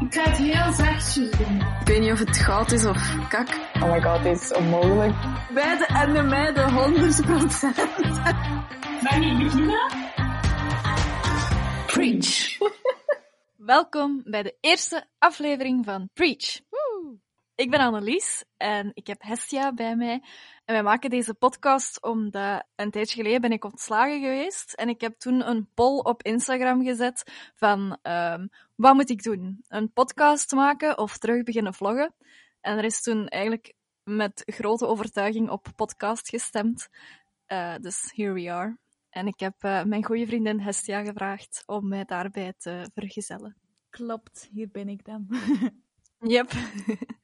Ik ga het heel zachtjes doen. Ik weet niet of het goud is of kak. Oh my god, dit is onmogelijk. Beide en de meiden 100 procent. Mag ik beginnen? Preach. Welkom bij de eerste aflevering van Preach. Ik ben Annelies en ik heb Hestia bij mij. En wij maken deze podcast omdat een tijdje geleden ben ik ontslagen geweest. En ik heb toen een poll op Instagram gezet van um, wat moet ik doen? Een podcast maken of terug beginnen vloggen? En er is toen eigenlijk met grote overtuiging op podcast gestemd. Uh, dus here we are. En ik heb uh, mijn goede vriendin Hestia gevraagd om mij daarbij te vergezellen. Klopt, hier ben ik dan. yep.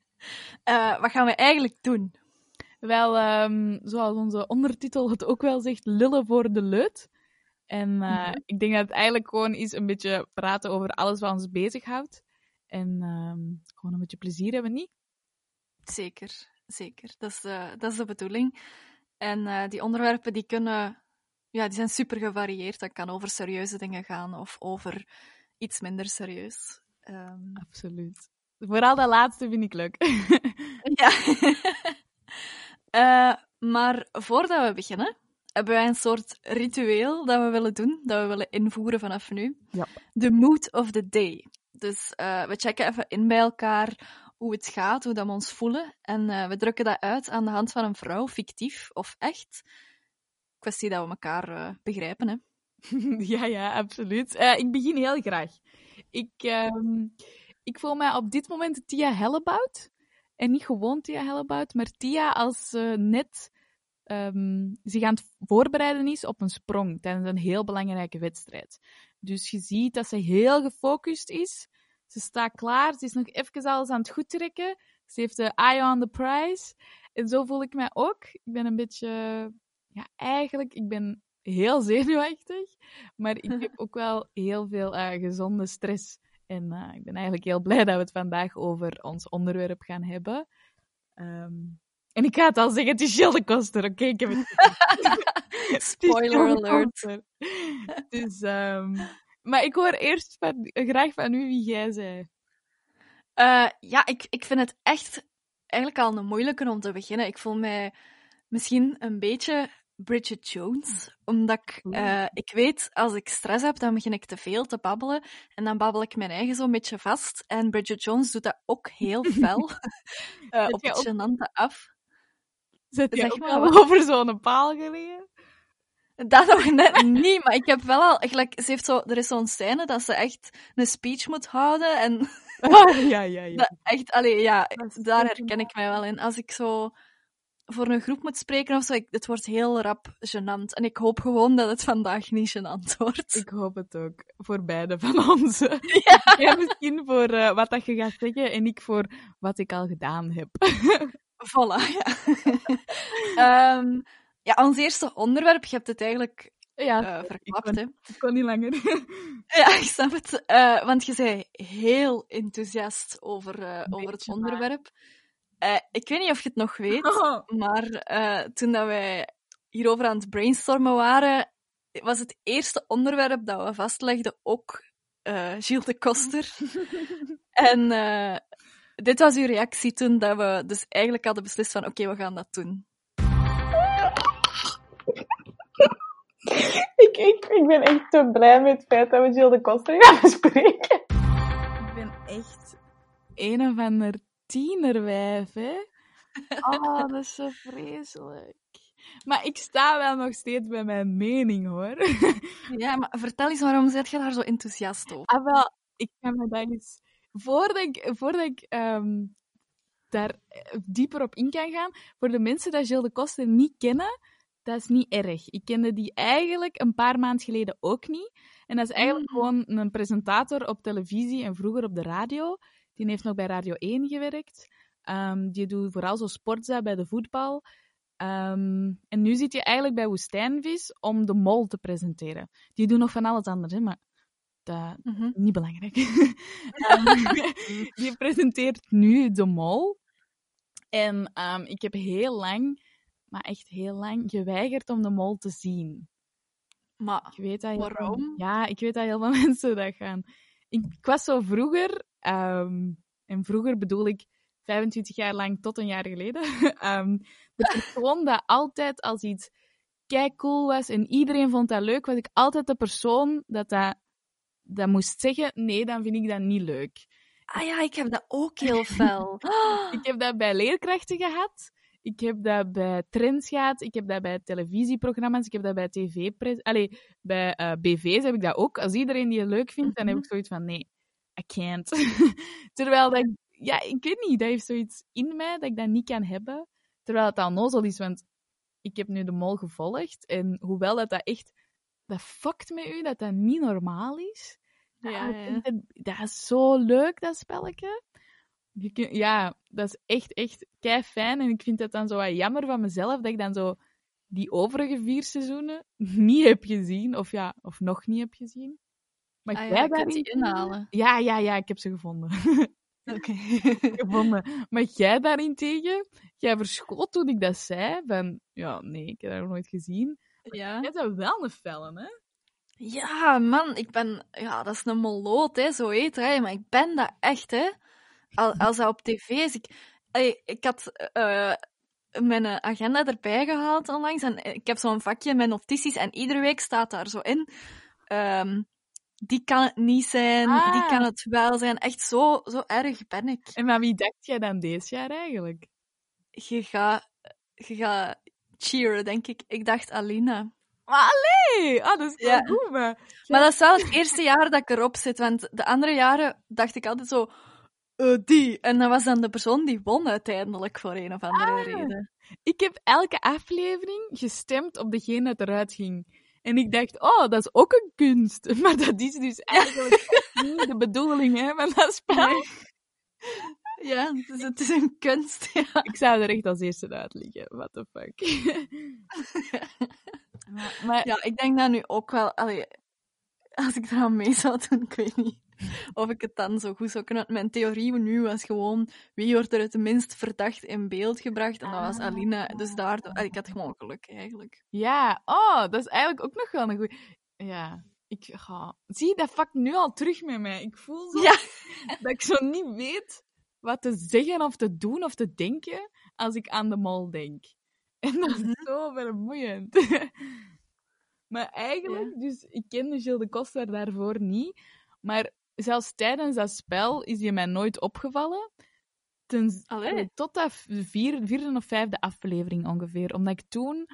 uh, wat gaan we eigenlijk doen? Wel, um, zoals onze ondertitel het ook wel zegt, lullen voor de leut. En uh, mm-hmm. ik denk dat het eigenlijk gewoon is een beetje praten over alles wat ons bezighoudt. En um, gewoon een beetje plezier hebben, niet? Zeker, zeker. Dat is, uh, dat is de bedoeling. En uh, die onderwerpen die kunnen, ja, die zijn super gevarieerd. Dat kan over serieuze dingen gaan of over iets minder serieus. Um... Absoluut. Vooral dat laatste vind ik leuk. ja. uh, maar voordat we beginnen, hebben wij een soort ritueel dat we willen doen, dat we willen invoeren vanaf nu. Ja. De mood of the day. Dus uh, we checken even in bij elkaar hoe het gaat, hoe dat we ons voelen. En uh, we drukken dat uit aan de hand van een vrouw, fictief of echt. Kwestie dat we elkaar uh, begrijpen, hè. ja, ja, absoluut. ik begin heel graag. Ik, um, ik voel mij op dit moment Tia Hellebout. En niet gewoon Tia Hellebout, maar Tia als ze net um, zich aan het voorbereiden is op een sprong tijdens een heel belangrijke wedstrijd. Dus je ziet dat ze heel gefocust is. Ze staat klaar, ze is nog even alles aan het goed trekken. Ze heeft de eye on the prize. En zo voel ik mij ook. Ik ben een beetje, ja, eigenlijk, ik ben heel zenuwachtig, maar ik heb ook wel heel veel uh, gezonde stress. En uh, ik ben eigenlijk heel blij dat we het vandaag over ons onderwerp gaan hebben. Um, en ik ga het al zeggen, het is Jill de Koster. Oké, okay, ik heb het... Spoiler alert. Dus, um, maar ik hoor eerst van, graag van u wie jij zei. Uh, ja, ik, ik vind het echt eigenlijk al een moeilijke om te beginnen. Ik voel mij misschien een beetje Bridget Jones. Omdat ik, uh, ik weet, als ik stress heb, dan begin ik te veel te babbelen. En dan babbel ik mijn eigen zo'n beetje vast. En Bridget Jones doet dat ook heel fel. uh, op het gênante af. Zet je wel over zo'n paal gelegen? Dat nog net niet, maar ik heb wel al... Gelijk, ze heeft zo, er is zo'n scène dat ze echt een speech moet houden. En oh, ja, ja, ja. Dat, echt, allee, ja, daar herken ik mij wel in. Als ik zo voor een groep moet spreken of zo, ik, het wordt heel rap gênant. En ik hoop gewoon dat het vandaag niet gênant wordt. Ik hoop het ook. Voor beide van ons. Ja. Jij misschien voor uh, wat dat je gaat zeggen en ik voor wat ik al gedaan heb. Voilà, ja. um, ja, ons eerste onderwerp, je hebt het eigenlijk ja, uh, verklapt, ik kon, hè. Ik kon niet langer. ja, ik snap het. Uh, want je zei heel enthousiast over, over het onderwerp. Ik weet niet of je het nog weet, oh. maar toen dat wij hierover aan het brainstormen waren, was het eerste onderwerp dat we vastlegden ook Gilles de Koster. en dit was uw reactie toen dat we dus eigenlijk hadden beslist van oké, okay, we gaan dat doen. ik, ik, ik ben echt zo blij met het feit dat we Jill de Koster gaan bespreken. Ik ben echt een of ander tienerwijf, hè. Oh, dat is zo vreselijk. Maar ik sta wel nog steeds bij mijn mening, hoor. Ja, maar vertel eens, waarom zit je daar zo enthousiast over? Ah, wel, ik ga me dat eens voordat ik, voordat ik um, daar eh, dieper op in kan gaan, voor de mensen die Gilles de Koster niet kennen, dat is niet erg. Ik kende die eigenlijk een paar maanden geleden ook niet. En dat is eigenlijk mm. gewoon een presentator op televisie en vroeger op de radio. Die heeft nog bij Radio 1 gewerkt. Um, die doet vooral zo sportza bij de voetbal. Um, en nu zit je eigenlijk bij Woestijnvis om de mol te presenteren. Die doen nog van alles anders, hè, maar dat mm -hmm. niet belangrijk. um, die presenteert nu de mol. En um, ik heb heel lang, maar echt heel lang, geweigerd om de mol te zien. Maar ik weet dat waarom? ja, ik weet dat heel veel mensen dat gaan. ik, ik was zo vroeger, ehm, en vroeger bedoel ik 25 jaar lang tot een jaar geleden, ehm, de persoon dat altijd als iets kei cool was en iedereen vond dat leuk, was ik altijd de persoon dat dat, dat moest zeggen, nee, dan vind ik dat niet leuk. Ah ja, ik heb dat ook heel fel. Ik heb dat bij leerkrachten gehad. Ik heb dat bij trends gehad. Ik heb dat bij televisieprogramma's. Ik heb dat bij tv Allee, bij eh, BV's heb ik dat ook. Als iedereen die het leuk vindt, dan heb Mhm. ik zoiets van nee, I can't. Terwijl dat, ja, ik weet niet, dat heeft zoiets in mij dat ik dat niet kan hebben. Terwijl het al nozel is, want ik heb nu de mol gevolgd. En hoewel dat, dat echt, dat fuckt met u, dat dat niet normaal is. Ja, het- dat is zo leuk, dat spelletje. Je ja, dat is echt, echt kei fijn. En ik vind het dan zo wat jammer van mezelf dat ik dan zo die overige vier seizoenen niet heb gezien. Of ja, of nog niet heb gezien. Maar Ah jij ja, je daarin die inhalen. Ja, ja, ja, ik heb ze gevonden. Oké. gevonden. Maar jij daarentegen, jij verschoot toen ik dat zei. Van, ja, nee, ik heb dat nog nooit gezien. ja. Jij bent wel een film, hè? Ja, man, ik ben... Ja, dat is een moloot, hè, zo heet hij. Maar ik ben dat echt, hè. Al, als dat op tv is... Ik, ik had eh, mijn agenda erbij gehaald onlangs. En ik heb zo'n vakje met notities. En iedere week staat daar zo in... ehm, die kan het niet zijn, die Ah. kan het wel zijn. Echt zo, zo erg ben ik. En maar wie dacht jij dan deze jaar eigenlijk? Je gaat je gaat cheeren, denk ik. Ik dacht Alina. Maar allee! Ah, dat is wel Ja. goed, maar... Maar dat is wel het eerste jaar dat ik erop zit. Want de andere jaren dacht ik altijd zo... eh, die. En dat was dan de persoon die won uiteindelijk voor een of andere Ah. reden. Ik heb elke aflevering gestemd op degene dat eruit ging. En ik dacht, oh, dat is ook een kunst. Maar dat is dus eigenlijk niet de bedoeling hè, van dat spel. Ja, dus het is een kunst. Ja. Ik zou er echt als eerste uit liggen. What the fuck. maar, maar ja, ik denk dat nu ook wel... Allee, als ik eraan mee zou doen, ik weet niet of ik het dan zo goed zou kunnen. Mijn theorie nu was gewoon wie wordt er het minst verdacht in beeld gebracht. En dat was Alina. Dus allee, ik had gewoon geluk, eigenlijk. ja, oh, dat is eigenlijk ook nog wel een goeie... Ja, ik ga... Zie, dat fuckt nu al terug met mij. Ik voel zo Ja. dat ik zo niet weet wat te zeggen of te doen of te denken als ik aan de mol denk. En dat is zo vermoeiend. maar eigenlijk, dus ik kende Gilles de Koster daarvoor niet. Maar zelfs tijdens dat spel is hij mij nooit opgevallen. Ten, Allee. tot de vier, vierde of vijfde aflevering ongeveer. Omdat ik toen,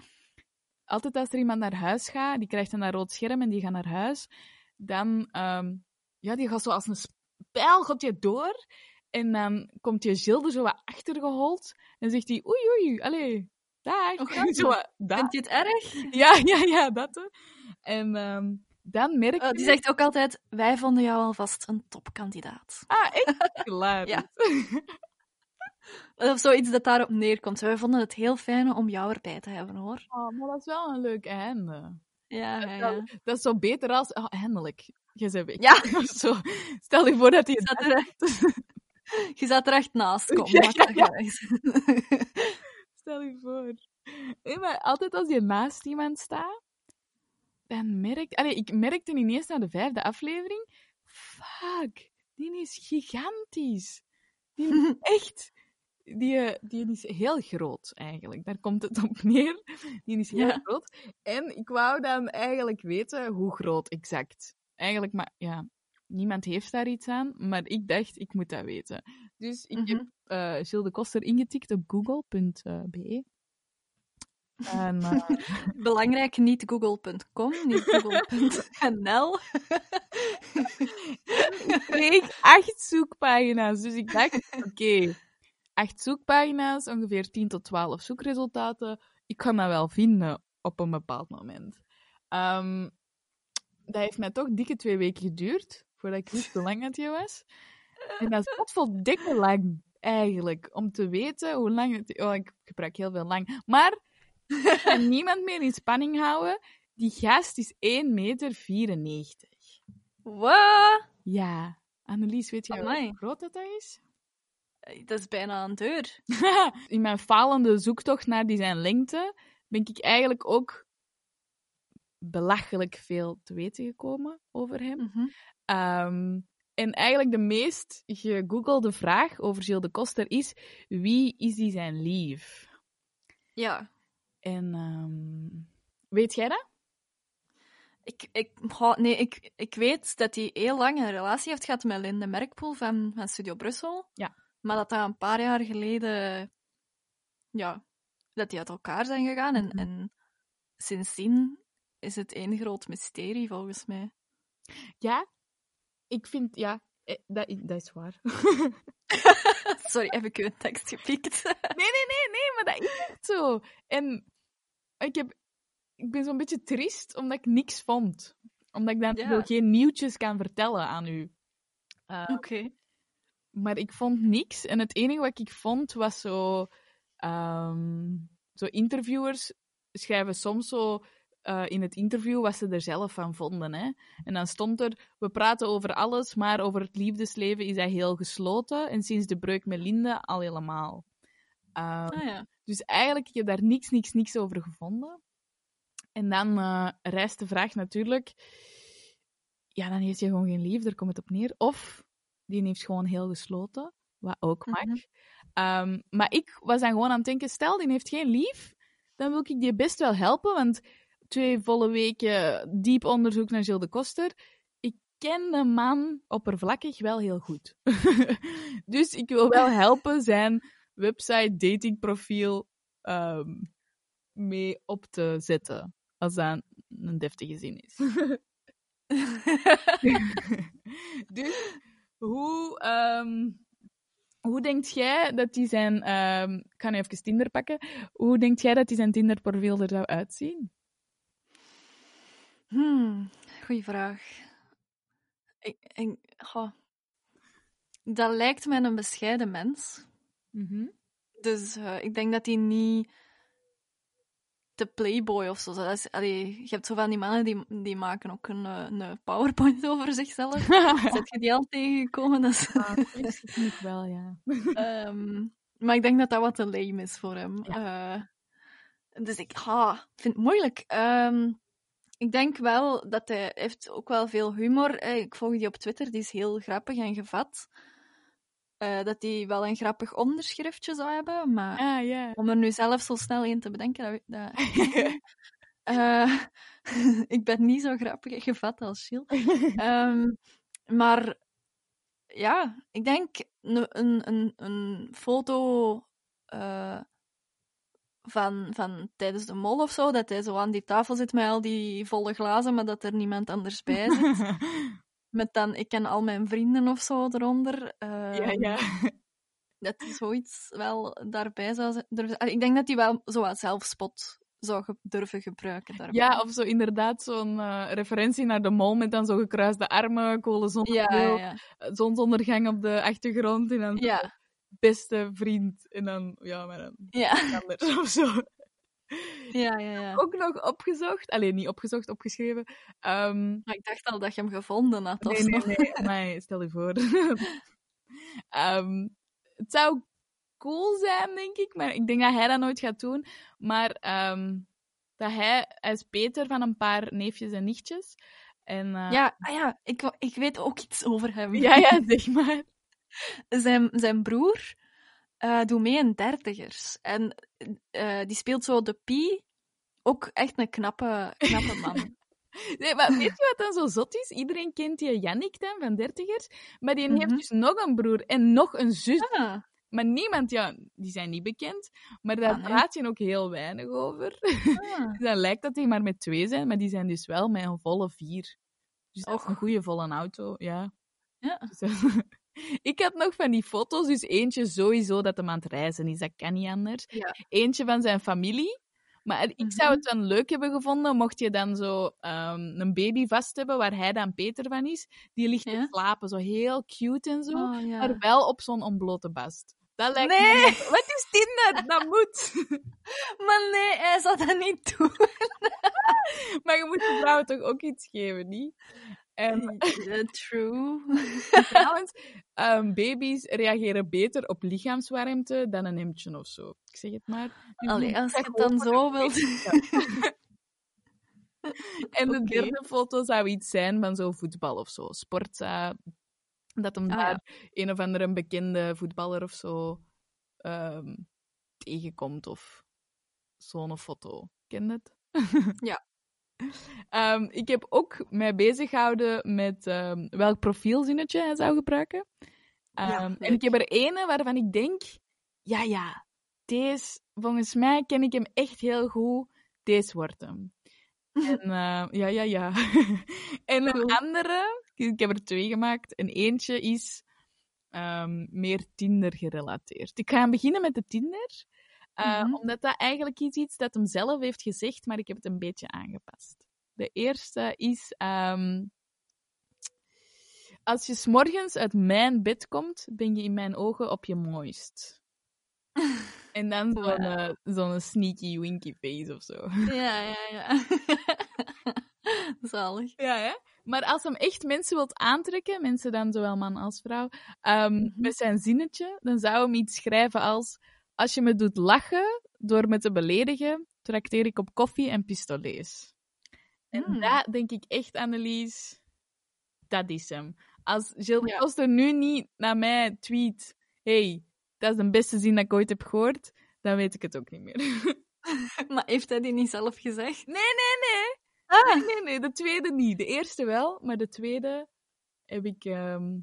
altijd als er iemand naar huis gaat, die krijgt dan een rood scherm en die gaat naar huis, dan, ehm, ja, die gaat zo als een spijl, gaat je door. En dan komt je Gilles er zo wat achtergehold en zegt hij, oei, oei, allee, dag. Oh, En zo wat, dag. Vind je het erg? Ja, ja, ja, dat. En ehm, dan merk Oh, je... die zegt ook altijd, wij vonden jou alvast een topkandidaat. Ah, echt? Klaar. Ja. Of zoiets dat daarop neerkomt. Wij vonden het heel fijn om jou erbij te hebben, hoor. Oh, maar dat is wel een leuk einde. Ja, ja, Dat, ja. dat is zo beter als... Oh, eindelijk. Je bent weg. Ja. Zo. Stel je voor dat hij... Je er echt, je zat er echt naast, kom. Ja. Stel je voor. Nee, maar altijd als je naast iemand staat, dan merk... Allee, ik merkte ineens na de vijfde aflevering... Fuck, die is gigantisch. Die echt... Die, eh, die is heel groot, eigenlijk. Daar komt het op neer. Die is heel Ja. groot. En ik wou dan eigenlijk weten hoe groot exact. Eigenlijk, maar ja, niemand heeft daar iets aan. Maar ik dacht, ik moet dat weten. Dus ik heb eh Gilles de Koster ingetikt op google.be. En eh, Belangrijk, niet google.com, niet google.nl. ik kreeg acht zoekpagina's. Dus ik dacht, oké, acht zoekpagina's, ongeveer 10 tot 12 zoekresultaten. Ik kan dat wel vinden op een bepaald moment. Ehm, dat heeft mij toch dikke twee weken geduurd, voordat ik wist hoe lang het je was. En dat is wat vol dikke lang, eigenlijk, om te weten hoe lang het... Oh, ik gebruik heel veel lang. Maar kan niemand meer in spanning houden. Die gast is 1,94 meter. Wat? Ja. Annelies, weet Amai. hoe groot dat, is? Dat is bijna een deur. In mijn falende zoektocht naar die zijn lengte ben ik eigenlijk ook belachelijk veel te weten gekomen over hem. Mhm. Ehm, En eigenlijk de meest gegoogelde vraag over Gilles de Koster is: wie is die zijn lief? Ja. En ehm, weet jij dat? Ik, ik, nee, ik, ik weet dat hij heel lang een relatie heeft gehad met Linde Merkpoel van, van Studio Brussel. Ja. Maar dat dat een paar jaar geleden... Ja, dat die uit elkaar zijn gegaan. En, Mhm. en sindsdien is het één groot mysterie, volgens mij. Ja, ik vind, ja, eh, dat, dat is waar. Sorry, heb ik uw tekst gepikt? Nee, nee, nee, nee, maar dat is echt zo. En ik, heb, ik ben zo'n beetje triest omdat ik niks vond. Omdat ik dan Ja. geen nieuwtjes kan vertellen aan u. Eh, Oké. Maar ik vond niks. En het enige wat ik vond was zo. ehm, zo interviewers schrijven soms zo eh, in het interview wat ze er zelf van vonden. Hè? En dan stond er: We praten over alles, maar over het liefdesleven is hij heel gesloten. En sinds de breuk met Linde al helemaal. Ehm, Ah ja. Dus eigenlijk, ik heb daar niks, niks, niks over gevonden. En dan eh, rijst de vraag natuurlijk... Ja, dan heeft hij gewoon geen lief, daar komt het op neer. Of die heeft gewoon heel gesloten, wat ook mag. Mhm. Ehm, maar ik was dan gewoon aan het denken, stel, die heeft geen lief, dan wil ik die best wel helpen, want twee volle weken diep onderzoek naar Gilles de Koster, ik ken de man oppervlakkig wel heel goed. dus ik wil wel helpen zijn website, datingprofiel ehm, mee op te zetten. Als dat een deftige zin is. dus hoe, ehm, hoe denkt jij dat hij zijn... ehm, ik ga nu even Tinder pakken. Hoe denkt jij dat hij zijn Tinder-profiel er zou uitzien? Hmm, goeie vraag. Ik, ik, goh. Dat lijkt mij een bescheiden mens. Dus eh, ik denk dat hij niet de playboy of zo. Dat is, allee, je hebt zo van die mannen die, die maken ook een, eh, een powerpoint over zichzelf. Zet je die al tegengekomen? Dat is, Ah, dat wel, ja. Ehm, maar ik denk dat dat wat te lame is voor hem. Eh, dus ik ah, vind het moeilijk. Ehm, ik denk wel dat hij heeft ook wel veel humor. Ik volg die op Twitter, die is heel grappig en gevat. Eh, dat hij wel een grappig onderschriftje zou hebben, maar Ah, om er nu zelf zo snel in te bedenken, dat... Eh, ik ben niet zo grappig gevat als Gilles. Ehm, maar ja, ik denk een, een, een, een foto eh, van, van tijdens de mol of zo, dat hij zo aan die tafel zit met al die volle glazen, maar dat er niemand anders bij zit. Met dan, ik ken al mijn vrienden of zo eronder. ja, Ehm, ja. Dat hij zoiets wel daarbij zou durven... Ik denk dat hij wel zo wat zelfspot zou ge- durven gebruiken daarbij. Ja, of zo inderdaad zo'n eh, referentie naar de mol met dan zo gekruiste armen, kolen zonnebril, ja, zonsondergang op de achtergrond en dan beste vriend en dan, ja, maar dan Ja, anders of zo. Ja, ja. ja. Ook nog opgezocht, alleen niet opgezocht, opgeschreven. Ehm, Maar ik dacht al dat je hem gevonden had. Nee, nee, nee, maar stel je voor. Ehm, het zou cool zijn, denk ik, maar ik denk dat hij dat nooit gaat doen. Maar ehm, dat hij, hij is Peter van een paar neefjes en nichtjes. En, eh, Ja, ah ja ik, ik weet ook iets over hem. ja, ja, zeg maar. Zijn, zijn broer eh, doet mee in dertigers. En eh, die speelt zo de Pie. Ook echt een knappe, knappe man. Nee, maar weet je wat dan zo zot is? Iedereen kent die Jannik dan van dertigers, maar die heeft Mhm. dus nog een broer en nog een zus. Ah, Maar niemand, ja, die zijn niet bekend, maar daar Ah, praat je ook heel weinig over. ah. Dus dan lijkt dat die maar met twee zijn, maar die zijn dus wel met een volle vier. Dus een goede volle auto, ja. Ja. Dus, ik had nog van die foto's, dus eentje sowieso dat hem aan het reizen is, dat kan niet anders. Ja. Eentje van zijn familie. Maar ik zou Mhm. het dan leuk hebben gevonden mocht je dan zo ehm, een baby vast hebben waar hij dan Peter van is. Die ligt te slapen, zo heel cute en zo, Oh, ja. maar wel op zo'n ontblote bast. Dat lijkt Nee! me... Wat is Tinder? Dat moet! Maar nee, hij zou dat niet doen. maar je moet de vrouwen toch ook iets geven, niet? En Eh, true. trouwens, ehm, baby's reageren beter op lichaamswarmte dan een hemdje of zo. Ik zeg het maar. Allee, als je het dan zo wilt. En de derde foto zou iets zijn van zo voetbal of zo. Sportza. Dat hem Ah, daar ja. een of andere bekende voetballer of zo ehm, tegenkomt of zo'n foto. Ken je het? Ja. Ehm, ik heb ook mij bezig gehouden met ehm, welk profielzinnetje hij zou gebruiken. Ja, Ehm, en ik heb er ene waarvan ik denk, ja, ja, deze, volgens mij ken ik hem echt heel goed. Deze wordt hem. En ja, ja, ja. en een andere, ik heb er twee gemaakt. En eentje is meer Tinder gerelateerd. Ik ga beginnen met de Tinder. Eh, Mhm. Omdat dat eigenlijk is iets dat hem zelf heeft gezegd, maar ik heb het een beetje aangepast. De eerste is... ehm, als je s'morgens uit mijn bed komt, ben je in mijn ogen op je mooist. En dan zo'n eh, zo'n sneaky winky face of zo. Ja, ja, ja. Zalig. Ja, hè? Maar als hem echt mensen wilt aantrekken, mensen dan zowel man als vrouw, ehm, Mhm. met zijn zinnetje, dan zou hem iets schrijven als: Als je me doet lachen door me te beledigen, trakteer ik op koffie en pistolets. En Hmm. dat denk ik echt, Annelies, dat is hem. Als Gilles Ja. Koster nu niet naar mij tweet: hey, dat is de beste zin dat ik ooit heb gehoord, dan weet ik het ook niet meer. Maar heeft hij die niet zelf gezegd? Nee, nee, nee. Ah. Nee, nee, nee, de tweede niet. De eerste wel, maar de tweede heb ik ehm,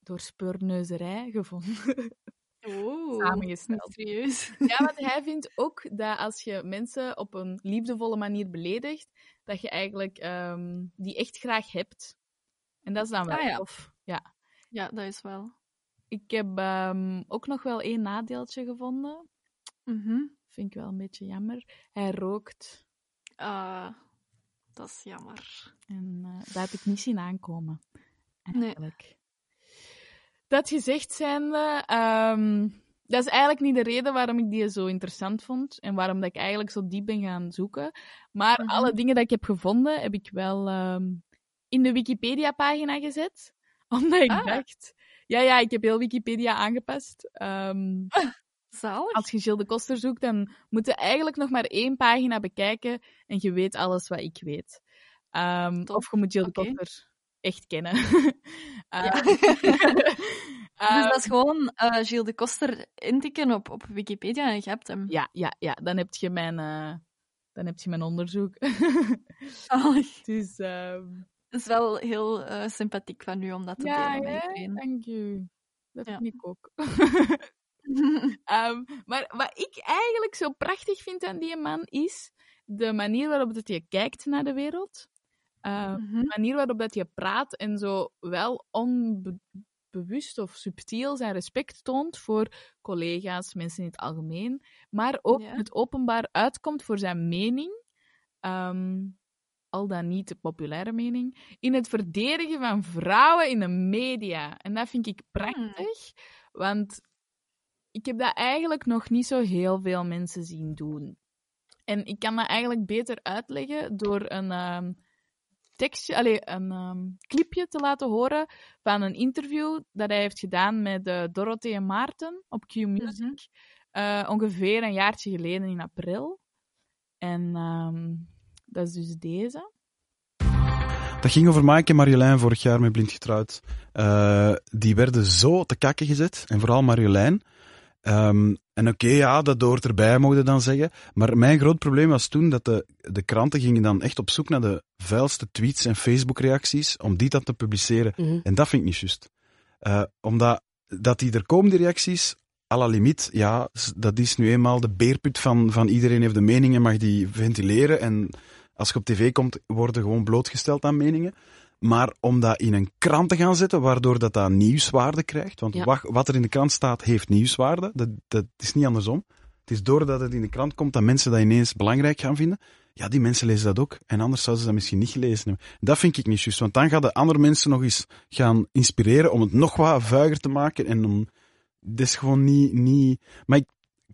door speurneuzerij gevonden. Oeh, Samengesteld. mysterieus. ja, want hij vindt ook dat als je mensen op een liefdevolle manier beledigt, dat je eigenlijk ehm, die echt graag hebt. En dat is dan wel Ah, ja. tof. Ja. Ja, dat is wel. Ik heb ehm, ook nog wel één nadeeltje gevonden. Mhm. Vind ik wel een beetje jammer. Hij rookt. Ah, dat is jammer. En eh, dat heb ik niet zien aankomen. Nee. Dat gezegd zijnde, ehm dat is eigenlijk niet de reden waarom ik die zo interessant vond en waarom dat ik eigenlijk zo diep ben gaan zoeken. Maar Mhm. alle dingen dat ik heb gevonden, heb ik wel ehm, in de Wikipedia-pagina gezet. Omdat ik Ah. dacht... Ja, ja, ik heb heel Wikipedia aangepast. Ehm, Zalig. als je Gilles de Koster zoekt, dan moet je eigenlijk nog maar één pagina bekijken en je weet alles wat ik weet. Of je moet Gilles de. Koster echt kennen. Ehm, dus ehm, dat is gewoon eh Gilles de Koster intikken op, op Wikipedia en je hebt hem. ja, ja, ja, dan heb je mijn, eh, dan heb je mijn onderzoek. Zalig. dus, ehm, Het is wel heel eh, sympathiek van u om dat te ja, delen met iedereen. dank u. Dat Ja. vind ik ook. Ehm, maar wat ik eigenlijk zo prachtig vind aan die man is de manier waarop dat je kijkt naar de wereld. Ehm, Mhm. de manier waarop dat je praat en zo wel onbewust of subtiel zijn respect toont voor collega's, mensen in het algemeen, maar ook Ja. het openbaar uitkomt voor zijn mening, ehm, al dan niet de populaire mening, in het verdedigen van vrouwen in de media. En dat vind ik prachtig, want ik heb dat eigenlijk nog niet zo heel veel mensen zien doen. En ik kan dat eigenlijk beter uitleggen door een ehm, tekstje, allee, een ehm, clipje te laten horen van een interview dat hij heeft gedaan met uh, Dorothee en Maarten op Q Music. eh, ongeveer een jaartje geleden in april. En ehm, dat is dus deze. Dat ging over Maaike en Marjolein vorig jaar met Blind Getrouwd. Eh, die werden zo te kakken gezet, en vooral Marjolein. Ehm, en oké, ja, dat hoort erbij, mogen dan zeggen. Maar mijn groot probleem was toen dat de, de kranten gingen dan echt op zoek naar de vuilste tweets en Facebook-reacties om die dan te publiceren. Mhm. En dat vind ik niet juist. Eh, omdat dat die er komen, die reacties, à la limiet, ja, dat is nu eenmaal de beerput van, van iedereen heeft de mening en mag die ventileren. En als je op tv komt, worden gewoon blootgesteld aan meningen. Maar om dat in een krant te gaan zetten, waardoor dat, dat nieuwswaarde krijgt. Want Ja. wat, er in de krant staat, heeft nieuwswaarde. Dat, dat is niet andersom. Het is doordat het in de krant komt dat mensen dat ineens belangrijk gaan vinden. Ja, die mensen lezen dat ook. En anders zouden ze dat misschien niet gelezen hebben. Dat vind ik niet juist. Want dan gaan de andere mensen nog eens gaan inspireren om het nog wat vuiger te maken. En om... Dat is gewoon niet... niet... Maar ik,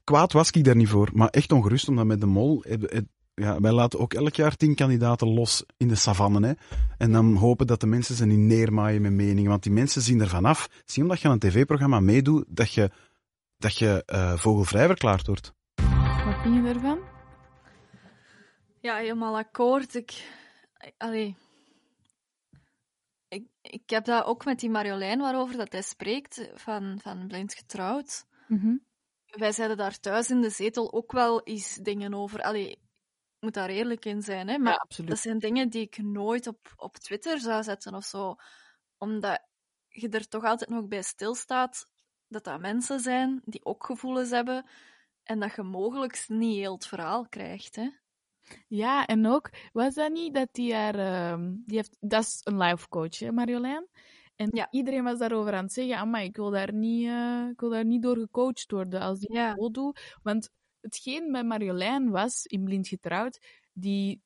kwaad was ik daar niet voor. Maar echt ongerust, omdat met de mol... heb- heb- ja, wij laten ook elk jaar tien kandidaten los in de savannen. Hè. En dan hopen dat de mensen ze niet neermaaien met meningen. Want die mensen zien ervan af. Zie omdat je aan een tv-programma meedoet, dat je, dat je eh, vogelvrij verklaard wordt. Wat vind je daarvan? Ja, helemaal akkoord. Ik... Allee. ik, ik heb dat ook met die Marjolein waarover dat hij spreekt, van, van Blind Getrouwd. Mhm. Wij zeiden daar thuis in de zetel ook wel eens dingen over. Allee, moet daar eerlijk in zijn, hè. Maar ja, absoluut. dat zijn dingen die ik nooit op, op Twitter zou zetten of zo. Omdat je er toch altijd nog bij stilstaat dat dat mensen zijn die ook gevoelens hebben en dat je mogelijk niet heel het verhaal krijgt, hè. Ja, en ook, was dat niet dat die haar... ehm, die heeft, dat is een life coach, hè, Marjolein? En Ja. iedereen was daarover aan het zeggen, amai, ik wil daar niet, eh, ik wil daar niet door gecoacht worden als die Ja. doet. Want hetgeen met Marjolein was, in Blind Getrouwd, die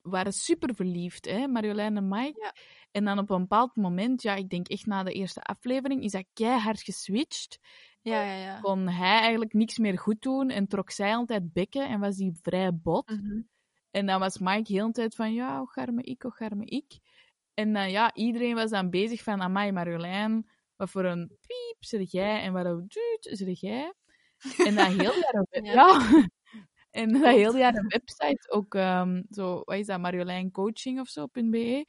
waren super verliefd, hè, Marjolein en Mike. Ja. En dan op een bepaald moment, ja, ik denk echt na de eerste aflevering, is dat keihard geswitcht. Ja, ja, ja. Kon hij eigenlijk niks meer goed doen en trok zij altijd bekken en was die vrij bot. Mhm. En dan was Mike heel de tijd van, ja, hoe garme ik, hoe garme ik. En dan, ja, iedereen was dan bezig van, amai Marjolein, wat voor een piep zit jij en wat een duut zit jij. En dat heel web- Ja. ja. En dat heel jaar een website, ook ehm, zo, wat is dat, Marjolein Coaching of zo, .be,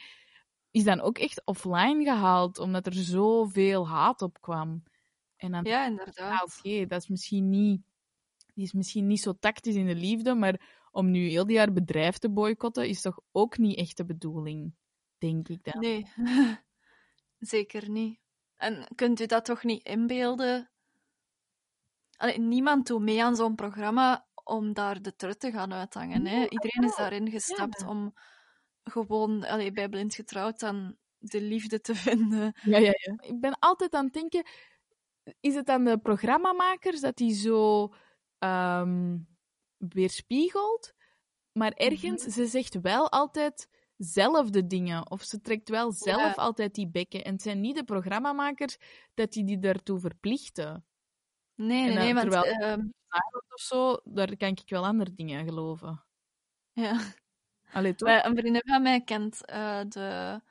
is dan ook echt offline gehaald, omdat er zoveel haat op kwam. En dan Ja, ah, inderdaad. oké, dat is misschien niet... Die is misschien niet zo tactisch in de liefde, maar om nu heel die jaar bedrijf te boycotten, is toch ook niet echt de bedoeling, denk ik dan. Nee, zeker niet. En kunt u dat toch niet inbeelden? Allee, niemand doet mee aan zo'n programma om daar de trut te gaan uithangen. Hè? Iedereen is daarin gestapt Ja. om gewoon allee, bij blind getrouwd dan de liefde te vinden. Ja, ja, ja. Ik ben altijd aan het denken, is het aan de programmamakers dat die zo ehm, weerspiegelt? Maar ergens, ze zegt wel altijd zelf de dingen. Of ze trekt wel zelf Ja. altijd die bekken. En het zijn niet de programmamakers dat die die daartoe verplichten. Nee, nee, nee, want... terwijl- ehm, Of zo, daar kan ik wel andere dingen geloven. ja. Allee, toch? Een vriendin van mij kent eh, de,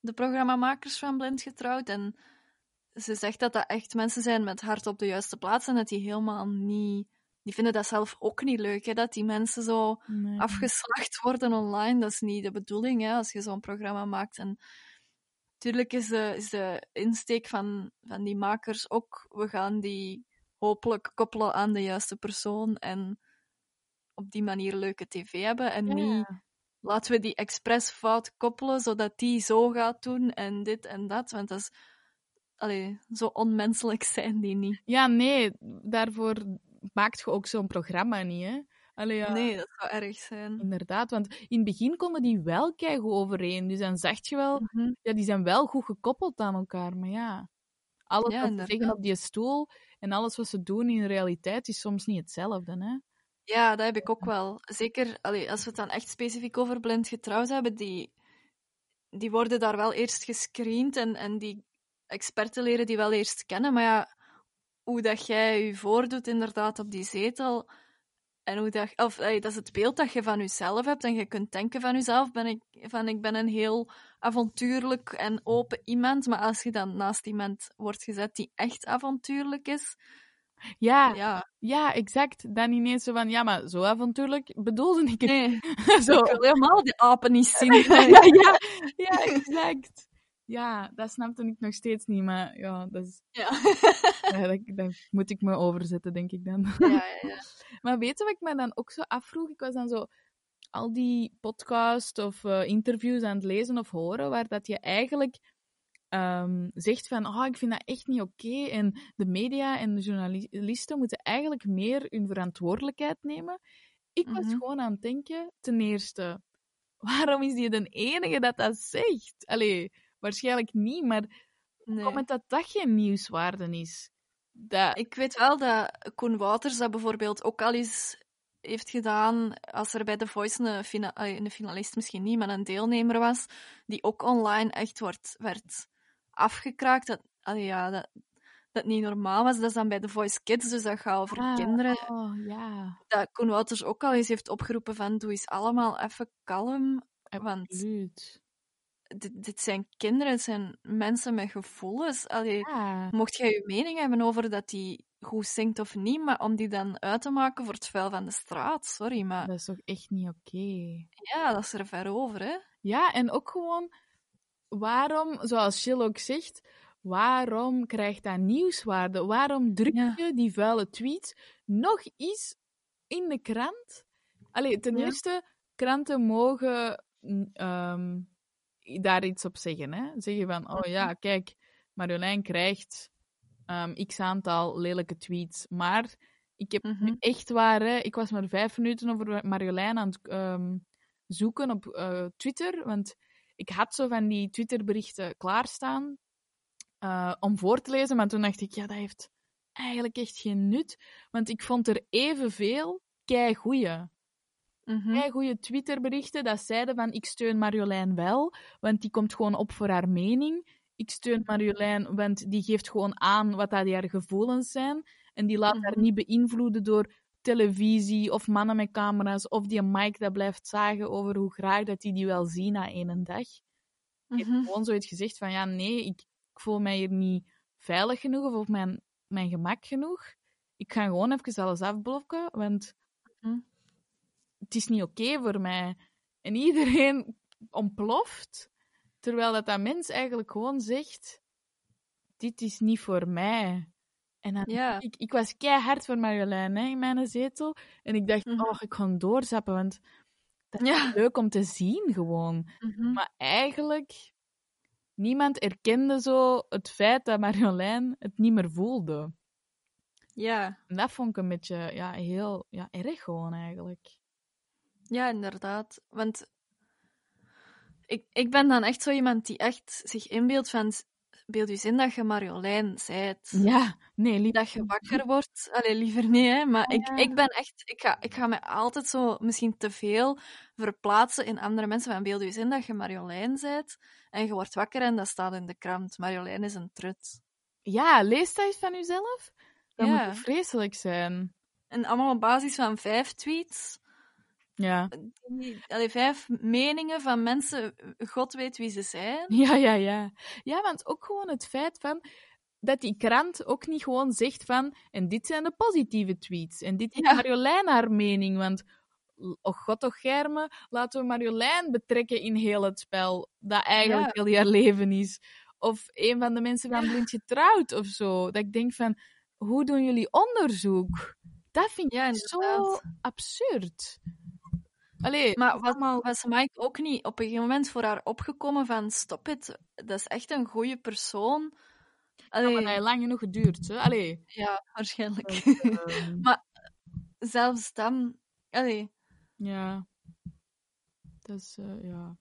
de programmamakers van Blind Getrouwd. En ze zegt dat dat echt mensen zijn met hart op de juiste plaats. En dat die helemaal niet... Die vinden dat zelf ook niet leuk, hè, dat die mensen zo Nee. afgeslacht worden online. Dat is niet de bedoeling, hè, als je zo'n programma maakt. En natuurlijk is de, is de insteek van, van die makers ook... We gaan die hopelijk koppelen aan de juiste persoon. En op die manier leuke tv hebben. En Ja. niet laten we die expres fout koppelen, zodat die zo gaat doen en dit en dat. Want dat is... Allee, zo onmenselijk zijn die niet. Ja, nee, daarvoor maakt je ook zo'n programma niet, hè? Allee, ja, Nee, dat zou erg zijn. inderdaad. Want in het begin konden die wel keigoed overeen. Dus dan zag je wel, Mhm. ja, die zijn wel goed gekoppeld aan elkaar. Maar ja, alles Ja, wat ze zeggen inderdaad. op die stoel en alles wat ze doen in realiteit is soms niet hetzelfde, hè? Ja, dat heb ik ook wel. Zeker allee, als we het dan echt specifiek over blind getrouwd hebben, die, die worden daar wel eerst gescreend en, en die experten leren die wel eerst kennen. Maar ja, hoe dat jij je voordoet inderdaad op die zetel, en hoe dat, of, allee, dat is het beeld dat je van jezelf hebt en je kunt denken van jezelf, ben ik, van ik ben een heel avontuurlijk en open iemand, maar als je dan naast iemand wordt gezet die echt avontuurlijk is, Ja, ja, ja, exact. Dan ineens zo van, ja, maar zo avontuurlijk bedoelde ik het. nee, zo. ik wil helemaal die apen niet zien. ja, ja, ja, exact. Ja, dat snapte ik nog steeds niet, maar ja, dat, is, Ja. ja, dat, moet ik me overzetten, denk ik dan. ja, ja, ja. Maar weet je wat ik me dan ook zo afvroeg? Ik was dan zo al die podcasts of eh, interviews aan het lezen of horen, waar dat je eigenlijk ehm, zegt van, oh, ik vind dat echt niet oké. En de media en de journalisten moeten eigenlijk meer hun verantwoordelijkheid nemen. Ik was Mhm. gewoon aan het denken, ten eerste, waarom is die de enige dat dat zegt? Allee, waarschijnlijk niet, maar Nee. Kom het dat dat geen nieuwswaarde is. Dat... Ik weet wel dat Koen Wouters dat bijvoorbeeld ook al eens heeft gedaan als er bij The Voice een, fina een finalist misschien niet, maar een deelnemer was, die ook online echt wordt, werd afgekraakt. Dat, allee, ja, dat, dat niet normaal was. Dat is dan bij The Voice Kids, dus dat gaat over Ah, kinderen. Oh. Dat Koen Wouters ook al eens heeft opgeroepen van doe eens allemaal even kalm. Want Absoluut. Dit, dit zijn kinderen, het zijn mensen met gevoelens. Allee, Ja. Mocht jij je mening hebben over dat die goed zingt of niet, maar om die dan uit te maken voor het vuil van de straat, sorry, maar Dat is toch echt niet oké. ja, dat is er ver over, hè? Ja, en ook gewoon... waarom, zoals Jill ook zegt, waarom krijgt dat nieuwswaarde? Waarom druk Ja. je die vuile tweets nog eens in de krant? Allee, ten Ja. eerste, kranten mogen ehm, daar iets op zeggen. Hè? Zeggen van, oh ja, kijk, Marjolein krijgt ehm, x aantal lelijke tweets. Maar ik heb Mhm. nu echt waar, hè, ik was maar vijf minuten over Marjolein aan het ehm, zoeken op eh, Twitter. Want ik had zo van die Twitterberichten klaarstaan eh, om voor te lezen. Maar toen dacht ik, ja, dat heeft eigenlijk echt geen nut. Want ik vond er evenveel kei goeie. Mhm. Kei goede Twitterberichten dat zeiden van ik steun Marjolein wel, want die komt gewoon op voor haar mening. Ik steun Marjolein, want die geeft gewoon aan wat dat haar gevoelens zijn. En die laat haar Mhm. niet beïnvloeden door televisie of mannen met camera's of die Mike dat blijft zagen over hoe graag dat die die wel zien na één dag. Ik heb Mhm. gewoon zoiets gezegd van ja, nee, ik, ik voel mij hier niet veilig genoeg of op mijn, mijn gemak genoeg. Ik ga gewoon even alles afblokken, want Mhm. Het is niet oké voor mij. En iedereen ontploft, terwijl dat, dat mens eigenlijk gewoon zegt, dit is niet voor mij. En dan Ja. ik, ik was keihard voor Marjolein hè, in mijn zetel. En ik dacht, Mhm. oh, ik ga doorzappen, want dat is Ja. leuk om te zien gewoon. Mhm. Maar eigenlijk, niemand erkende zo het feit dat Marjolein het niet meer voelde. Ja. En dat vond ik een beetje ja, heel ja, erg gewoon eigenlijk. Ja, inderdaad. Want ik, ik ben dan echt zo iemand die echt zich inbeeldt van... Beeld je in dat je Marjolein zijt. Ja, nee. Dat je wakker wordt. Allee, liever niet, hè. Maar ik, Ja. ik ben echt... Ik ga, ik ga me altijd zo misschien te veel verplaatsen in andere mensen. Van beeld je eens in dat je Marjolein zijt. En je wordt wakker en dat staat in de krant. Marjolein is een trut. Ja, lees dat eens van jezelf. Dat Ja. moet vreselijk zijn. En allemaal op basis van vijf tweets. Ja. Die, allee, vijf meningen van mensen. God weet wie ze zijn. Ja, ja, ja. Ja, want ook gewoon het feit van dat die krant ook niet gewoon zegt van en dit zijn de positieve tweets en dit is Ja. Marjolein haar mening, want oh god toch Germe, laten we Marjolein betrekken in heel het spel dat eigenlijk heel haar leven is. Of een van de mensen van Blind Getrouwd of zo. Dat ik denk van, hoe doen jullie onderzoek? Dat vind ik Ja, zo absurd. Allee, Maar was, was Mike ook niet op een gegeven moment voor haar opgekomen van stop het, dat is echt een goede persoon? Ja, Allee, maar dat heeft lang genoeg geduurd. Hè? Allee. ja, waarschijnlijk. Ehm, Zelfs dan, allee, Ja. Dat is, eh, ja.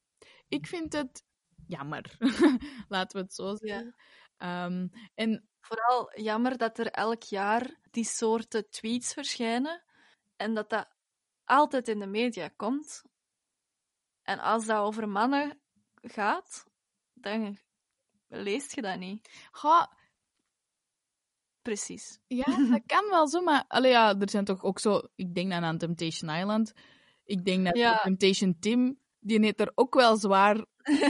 Ik vind het jammer. Laten we het zo zeggen. Ehm, en vooral jammer dat er elk jaar die soorten tweets verschijnen en dat dat altijd in de media komt. En als dat over mannen gaat, dan leest je dat niet. ga, Precies. ja, dat kan wel zo, maar allee, ja, er zijn toch ook zo. Ik denk dan aan Temptation Island. Ik denk dat Ja. Temptation Tim, die heeft er ook wel zwaar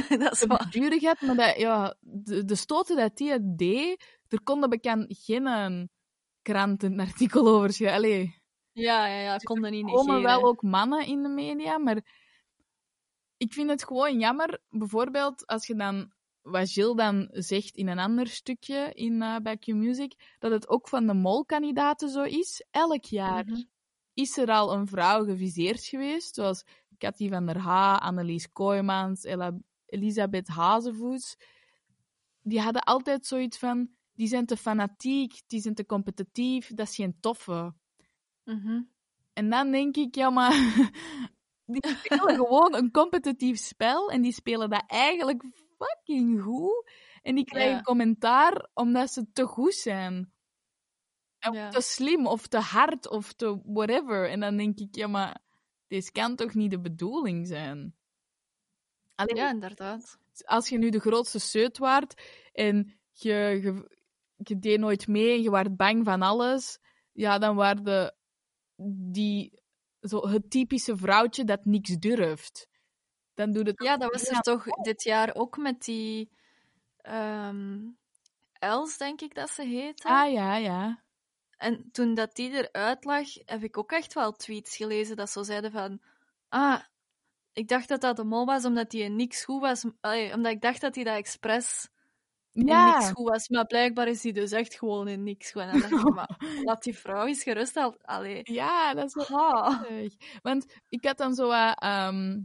dat is te waar. beduren gehad, maar dat, ja, de, de stoten dat die het deed, er konden bekend geen eh, krant een artikel over schrijven. Ja, ja, ja, kon dat niet Er komen negeren. wel ook mannen in de media, maar ik vind het gewoon jammer. Bijvoorbeeld als je dan, wat Jill dan zegt in een ander stukje in, eh bij Q-Music, dat het ook van de molkandidaten zo is. Elk jaar Mhm. is er al een vrouw geviseerd geweest, zoals Cathy van der Ha, Annelies Kooijmans, Ella- Elisabeth Hazevoets. Die hadden altijd zoiets van, die zijn te fanatiek, die zijn te competitief, dat is geen toffe. Mhm. En dan denk ik, ja, maar die spelen gewoon een competitief spel en die spelen dat eigenlijk fucking goed. En die krijgen Ja. commentaar omdat ze te goed zijn. Ja. te slim of te hard of te whatever. En dan denk ik, ja, maar dit kan toch niet de bedoeling zijn? Alleen, Ja, inderdaad. als je nu de grootste seut waart en je, je, je deed nooit mee en je werd bang van alles, ja, dan waren die zo het typische vrouwtje dat niks durft. Dan doet het Ja, dat was er toch dit jaar ook met die ehm, Els, denk ik dat ze heette. Ah ja, ja. En toen dat die eruit lag, heb ik ook echt wel tweets gelezen dat zo zeiden van... Ah, ik dacht dat dat de mol was omdat hij niks goed was. Allee, omdat ik dacht dat hij dat expres in niks Ja, goed was. Maar blijkbaar is hij dus echt gewoon in niks goed. En dan dacht ik, maar laat die vrouw eens gerust. al- Allee. ja, dat is wel. Want ik had dan zo wat ehm,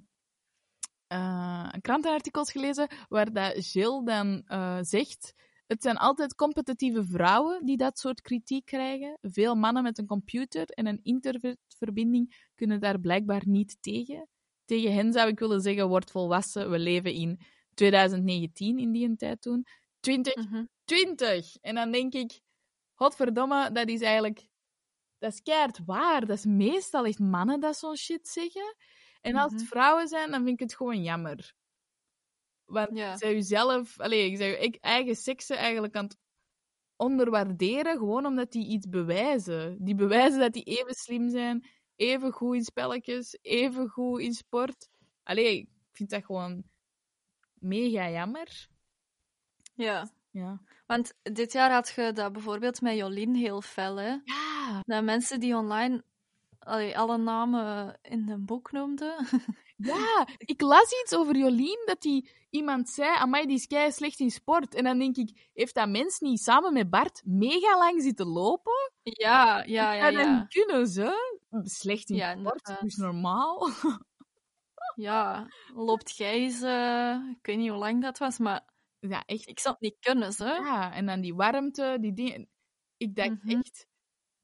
eh, krantenartikels gelezen waar dat Jill dan eh, zegt... Het zijn altijd competitieve vrouwen die dat soort kritiek krijgen. Veel mannen met een computer en een internetverbinding kunnen daar blijkbaar niet tegen. Tegen hen zou ik willen zeggen, word volwassen. We leven in 2019 in die tijd toen. 20 Mhm. 20. En dan denk ik, godverdomme, dat is eigenlijk... Dat is keihard waar. Dat is meestal echt mannen dat zo'n shit zeggen. En als het Mhm. vrouwen zijn, dan vind ik het gewoon jammer. Want Ja. bent jezelf... Allee, je bent je eigen seksen eigenlijk aan het onderwaarderen, gewoon omdat die iets bewijzen. Die bewijzen dat die even slim zijn, even goed in spelletjes, even goed in sport. Allee, ik vind dat gewoon mega jammer. Ja. Ja. Want dit jaar had je dat bijvoorbeeld met Jolien heel fel, hè? Ja, Dat mensen die online allee, alle namen in een boek noemden. Ja, ik las iets over Jolien, dat die iemand zei, amai, die is kei slecht in sport. En dan denk ik, heeft dat mens niet samen met Bart mega lang zitten lopen? ja, ja, ja, ja. niet kunnen ze? Slecht in Ja, sport, dat is normaal. Ja, loopt jij eens... eh, ik weet niet hoe lang dat was, maar Ja, echt. ik zou het niet kunnen, hè? Ja, en dan die warmte, die dingen. Ik dacht Mhm. echt,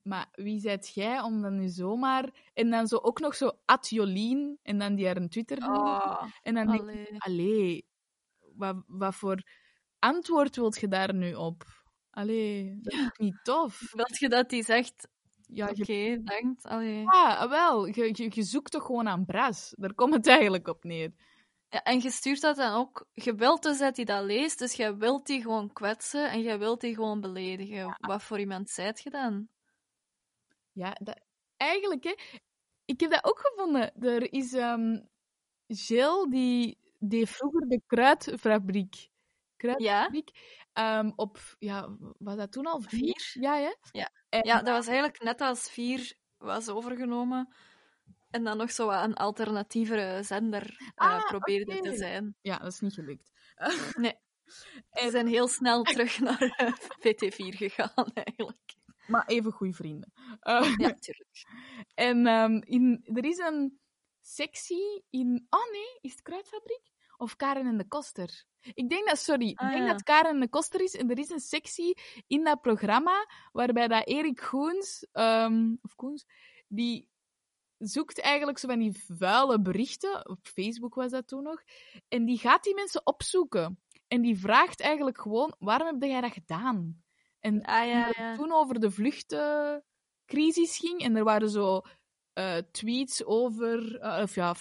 maar wie zijt jij om dan nu zomaar... En dan zo ook nog zo at Jolien, en dan die haar een Twitter Oh, En dan denk ik, allee. wat, wat voor antwoord wilt je daar nu op? Allee, dat is niet tof? Wilt je dat die zegt, Ja, oké, je, dankt, allee. ja wel, je, je, je zoekt toch gewoon aan bras. Daar komt het eigenlijk op neer. Ja, en je stuurt dat dan ook... Je wilt dus dat hij dat leest, dus jij wilt die gewoon kwetsen en jij wilt die gewoon beledigen. Wat voor iemand zijt je dan? Ja, dat, eigenlijk, hè. Ik heb dat ook gevonden. Er is ehm Jill, die deed vroeger de kruidfabriek. Kruidfabriek. ehm, op, ja, was dat toen al? Vier? Ja, hè? Ja. En- Ja, dat was eigenlijk net als vier was overgenomen. En dan nog zo wat een alternatievere zender eh, Ah, probeerde te zijn. ja, dat is niet gelukt. Nee. Ze zijn heel snel terug naar eh, VT4 gegaan, eigenlijk. Maar even goede vrienden. Eh, Ja, tuurlijk. En ehm, in, er is een sectie in... Oh nee, is het Kruidfabriek? Of Karen en de Koster? Ik denk dat, sorry, Ah, ik denk ja. dat Karen en de Koster is. En er is een sectie in dat programma waarbij dat Erik Koens, ehm, of Koens, die zoekt eigenlijk zo van die vuile berichten. Op Facebook was dat toen nog. En die gaat die mensen opzoeken. En die vraagt eigenlijk gewoon, waarom heb jij dat gedaan? En Ah ja, toen over de vluchtcrisis ging. En er waren zo eh, tweets over, eh, of ja,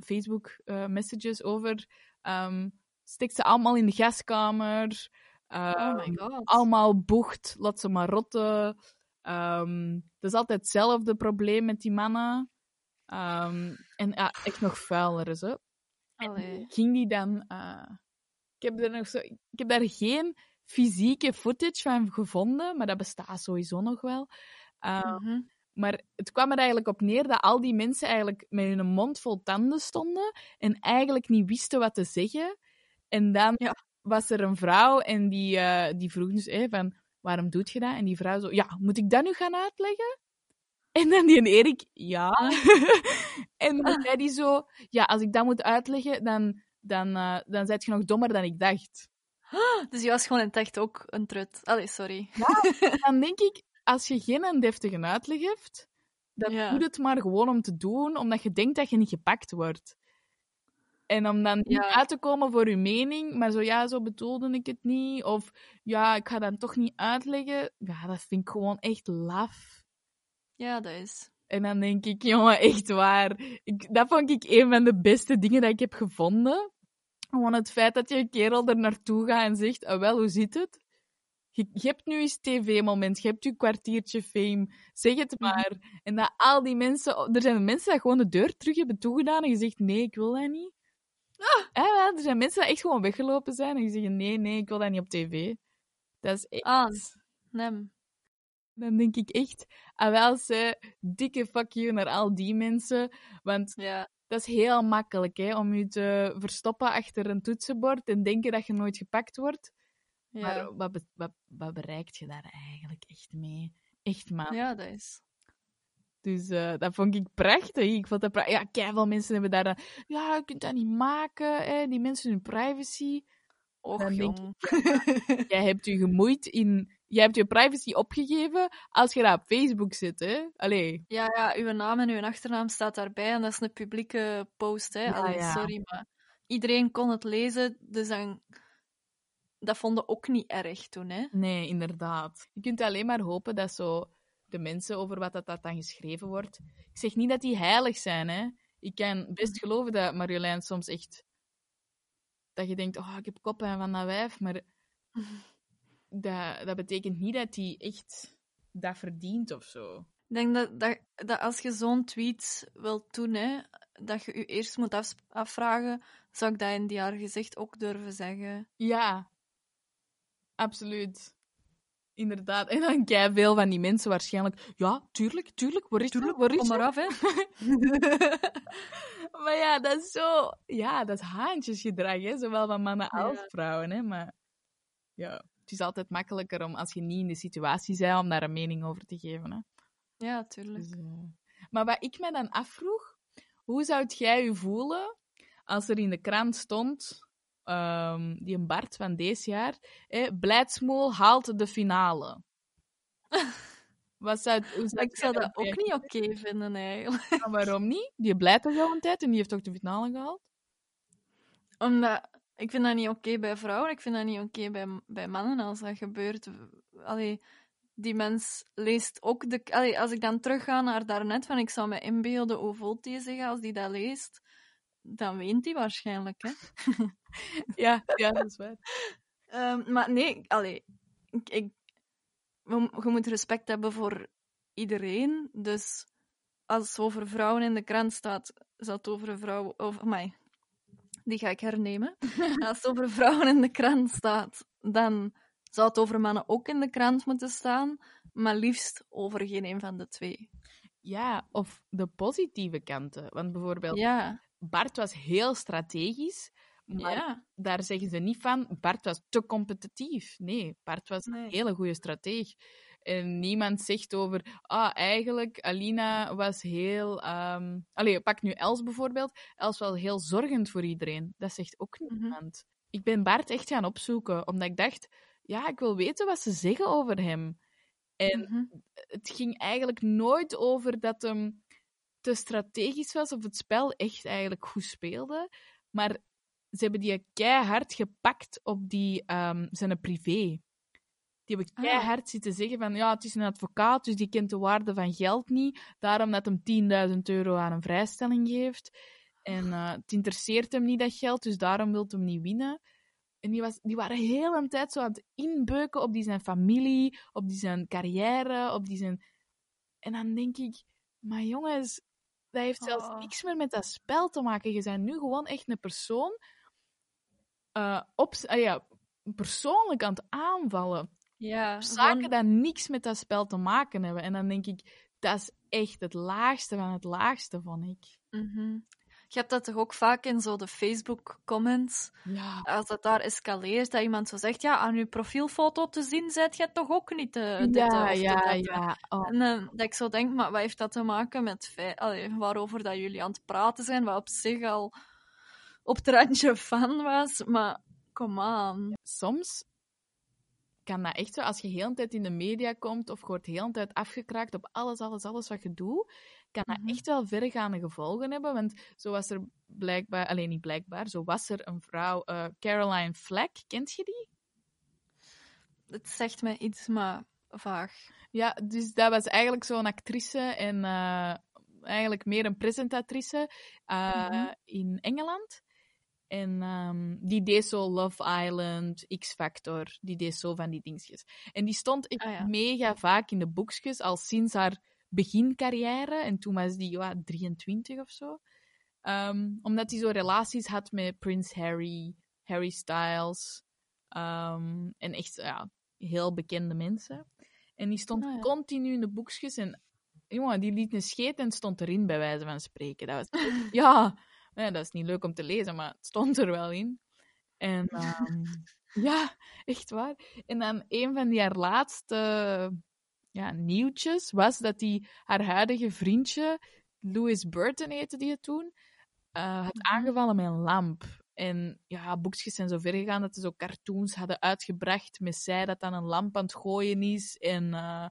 Facebook-messages over. ehm stik ze allemaal in de gaskamer. Oh ehm, my god. allemaal bocht, laat ze maar rotten. Ehm dat is altijd hetzelfde probleem met die mannen. Ehm, en ja, echt nog vuiler is, hè. Allee. Ging die dan... eh, ik, heb er nog zo, ik heb daar geen fysieke footage van gevonden, maar dat bestaat sowieso nog wel. Eh, Mhm. Maar het kwam er eigenlijk op neer dat al die mensen eigenlijk met hun mond vol tanden stonden en eigenlijk niet wisten wat te zeggen. En dan Ja. was er een vrouw en die, eh, die vroeg dus eh, van, waarom doet je dat? En die vrouw zo, ja, moet ik dat nu gaan uitleggen? En dan die en Erik, ja. en dan zei die zo, ja, als ik dat moet uitleggen, dan, dan, eh dan zijt je nog dommer dan ik dacht. Dus je was gewoon in het echt ook een trut. Allee, sorry. dan denk ik, als je geen een deftige uitleg hebt, dan Ja. doe het maar gewoon om te doen, omdat je denkt dat je niet gepakt wordt. En om dan niet Ja. uit te komen voor je mening, maar zo ja, zo bedoelde ik het niet. Of ja, ik ga dan toch niet uitleggen. Ja, dat vind ik gewoon echt laf. Ja, dat is. En dan denk ik, jongen, echt waar. Ik, dat vond ik een van de beste dingen dat ik heb gevonden. Gewoon het feit dat je een kerel er naartoe gaat en zegt, ah, wel, hoe zit het? Je, je hebt nu eens tv-moment, je hebt je kwartiertje fame, zeg het Mhm. maar. En dat al die mensen, er zijn mensen die gewoon de deur terug hebben toegedaan en je zegt, nee, ik wil dat niet. Ja, wel, er zijn mensen die echt gewoon weggelopen zijn en die zeggen, nee, nee, ik wil dat niet op tv. Dat is echt... Ah, nem. Dan denk ik echt, ah wel, ze, dikke fuck you naar al die mensen. Want Ja. dat is heel makkelijk hè, om je te verstoppen achter een toetsenbord en denken dat je nooit gepakt wordt. Ja, Maar wat, be- wat, wat bereikt je daar eigenlijk echt mee? Echt, man. ja dat is. Dus eh, dat vond ik prachtig. Ik vond dat prachtig. Ja, keiveel mensen hebben daar dan... Ja, je kunt dat niet maken, hè. die mensen hun privacy. Och, jong. Jij hebt je gemoeid in... Jij hebt je privacy opgegeven als je dat op Facebook zet, hè. Allee. Ja, ja, uw naam en uw achternaam staat daarbij en dat is een publieke post. Hè. Allee, ja. Sorry, maar iedereen kon het lezen, dus dan... dat vonden ook niet erg toen. Hè. Nee, inderdaad. Je kunt alleen maar hopen dat zo de mensen over wat dat, dat dan geschreven wordt... Ik zeg niet dat die heilig zijn, hè. Ik kan best geloven dat Marjolein soms echt... Dat je denkt, oh, ik heb koppen van dat wijf, maar... Dat, dat betekent niet dat hij echt dat verdient of zo. Ik denk dat, dat, dat als je zo'n tweet wilt doen, hè, dat je je eerst moet af, afvragen, zou ik dat in die haar gezicht ook durven zeggen? Ja, absoluut. Inderdaad. En dan kei veel van die mensen waarschijnlijk. Ja, tuurlijk, tuurlijk. Waar is tuurlijk, waar is Kom maar af, hè. maar ja, dat is zo. Ja, dat is haantjesgedrag, hè? zowel van mannen als vrouwen. Hè? Maar ja, het is altijd makkelijker om als je niet in de situatie bent om daar een mening over te geven. Hè? Ja, tuurlijk. Dus, eh, Maar wat ik me dan afvroeg, hoe zou jij je voelen als er in de krant stond, ehm, die een Bart van deze jaar, hè, Blijdsmoel haalt de finale. Wat zou, hoe zou Ik zou dat ook niet oké vinden, eigenlijk. Maar waarom niet? Die blijft toch al een tijd en die heeft toch de finale gehaald? Omdat, ik vind dat niet oké bij vrouwen, ik vind dat niet oké bij, bij mannen als dat gebeurt. Allee, die mens leest ook de... Allee, als ik dan terugga naar daarnet, van ik zou me inbeelden hoe die zich als die dat leest, dan weent hij waarschijnlijk, hè. Ja, ja, dat is waar. Ehm, maar nee, allee, ik, je moet respect hebben voor iedereen. Dus als het over vrouwen in de krant staat, zal het over een vrouw. Of, mij, die ga ik hernemen. als het over vrouwen in de krant staat, dan zou het over mannen ook in de krant moeten staan. Maar liefst over geen een van de twee. Ja, of de positieve kanten. Want bijvoorbeeld, Ja, Bart was heel strategisch, maar ja. daar zeggen ze niet van, Bart was te competitief. Nee, Bart was Nee. een hele goede strateeg. En niemand zegt over, ah, eigenlijk, Alina was heel... ehm Allee, pak nu Els bijvoorbeeld. Els was heel zorgend voor iedereen. Dat zegt ook Mhm. niemand. Ik ben Bart echt gaan opzoeken, omdat ik dacht, ja, ik wil weten wat ze zeggen over hem. En Mhm. het ging eigenlijk nooit over dat hem te strategisch was of het spel echt eigenlijk goed speelde. Maar ze hebben die keihard gepakt op die, ehm, zijn privé. Die hebben Ah. keihard zitten zeggen van ja, het is een advocaat, dus die kent de waarde van geld niet. Daarom dat hem 10.000 euro aan een vrijstelling geeft. En eh, het interesseert hem niet dat geld, dus daarom wil hem niet winnen. En die, was, die waren heel een tijd zo aan het inbeuken op die zijn familie, op die zijn carrière, op die zijn... En dan denk ik, maar jongens, dat heeft zelfs Oh. niks meer met dat spel te maken. Je bent nu gewoon echt een persoon eh, op, ah ja, persoonlijk aan het aanvallen. Ja Zaken gewoon- die niks met dat spel te maken hebben. En dan denk ik, dat is echt het laagste van het laagste, vond ik. Mhm. Je hebt dat toch ook vaak in zo de Facebook-comments. Ja. als dat daar escaleert, dat iemand zo zegt, ja, aan uw profielfoto te zien, zijt jij toch ook niet de, Ja, of ja, ja. Oh. En eh, dat ik zo denk, maar wat heeft dat te maken met allee, waarover dat jullie aan het praten zijn, wat op zich al op het randje van was, maar kom aan. soms kan dat echt zo, als je heel de tijd in de media komt of je wordt heel de tijd afgekraakt op alles, alles, alles wat je doet, kan dat Mhm. echt wel verregaande gevolgen hebben. Want zo was er blijkbaar, alleen niet blijkbaar, zo was er een vrouw, eh, Caroline Fleck, kent je die? Het zegt mij iets, maar vaag. Ja, dus dat was eigenlijk zo'n actrice en eh, eigenlijk meer een presentatrice eh, Mhm. in Engeland. En ehm, die deed zo Love Island, X-Factor, die deed zo van die dingetjes. En die stond echt Ah, ja. mega vaak in de boekjes, al sinds haar begincarrière. En toen was die ja, 23 of zo. Ehm, omdat hij zo relaties had met Prince Harry, Harry Styles. ehm, en echt ja, heel bekende mensen. En die stond Ah, ja. continu in de boekjes. En jongen, die liet een scheet en stond erin, bij wijze van spreken. Dat was, ja, ja, dat is niet leuk om te lezen, maar het stond er wel in. En ehm, ja, echt waar. En dan een van die haar laatste ja, nieuwtjes was dat die haar huidige vriendje, Louis Burton heette die het toen, eh, had aangevallen met een lamp. En ja, boekjes zijn zo ver gegaan dat ze zo cartoons hadden uitgebracht met zij dat dan een lamp aan het gooien is. En eh,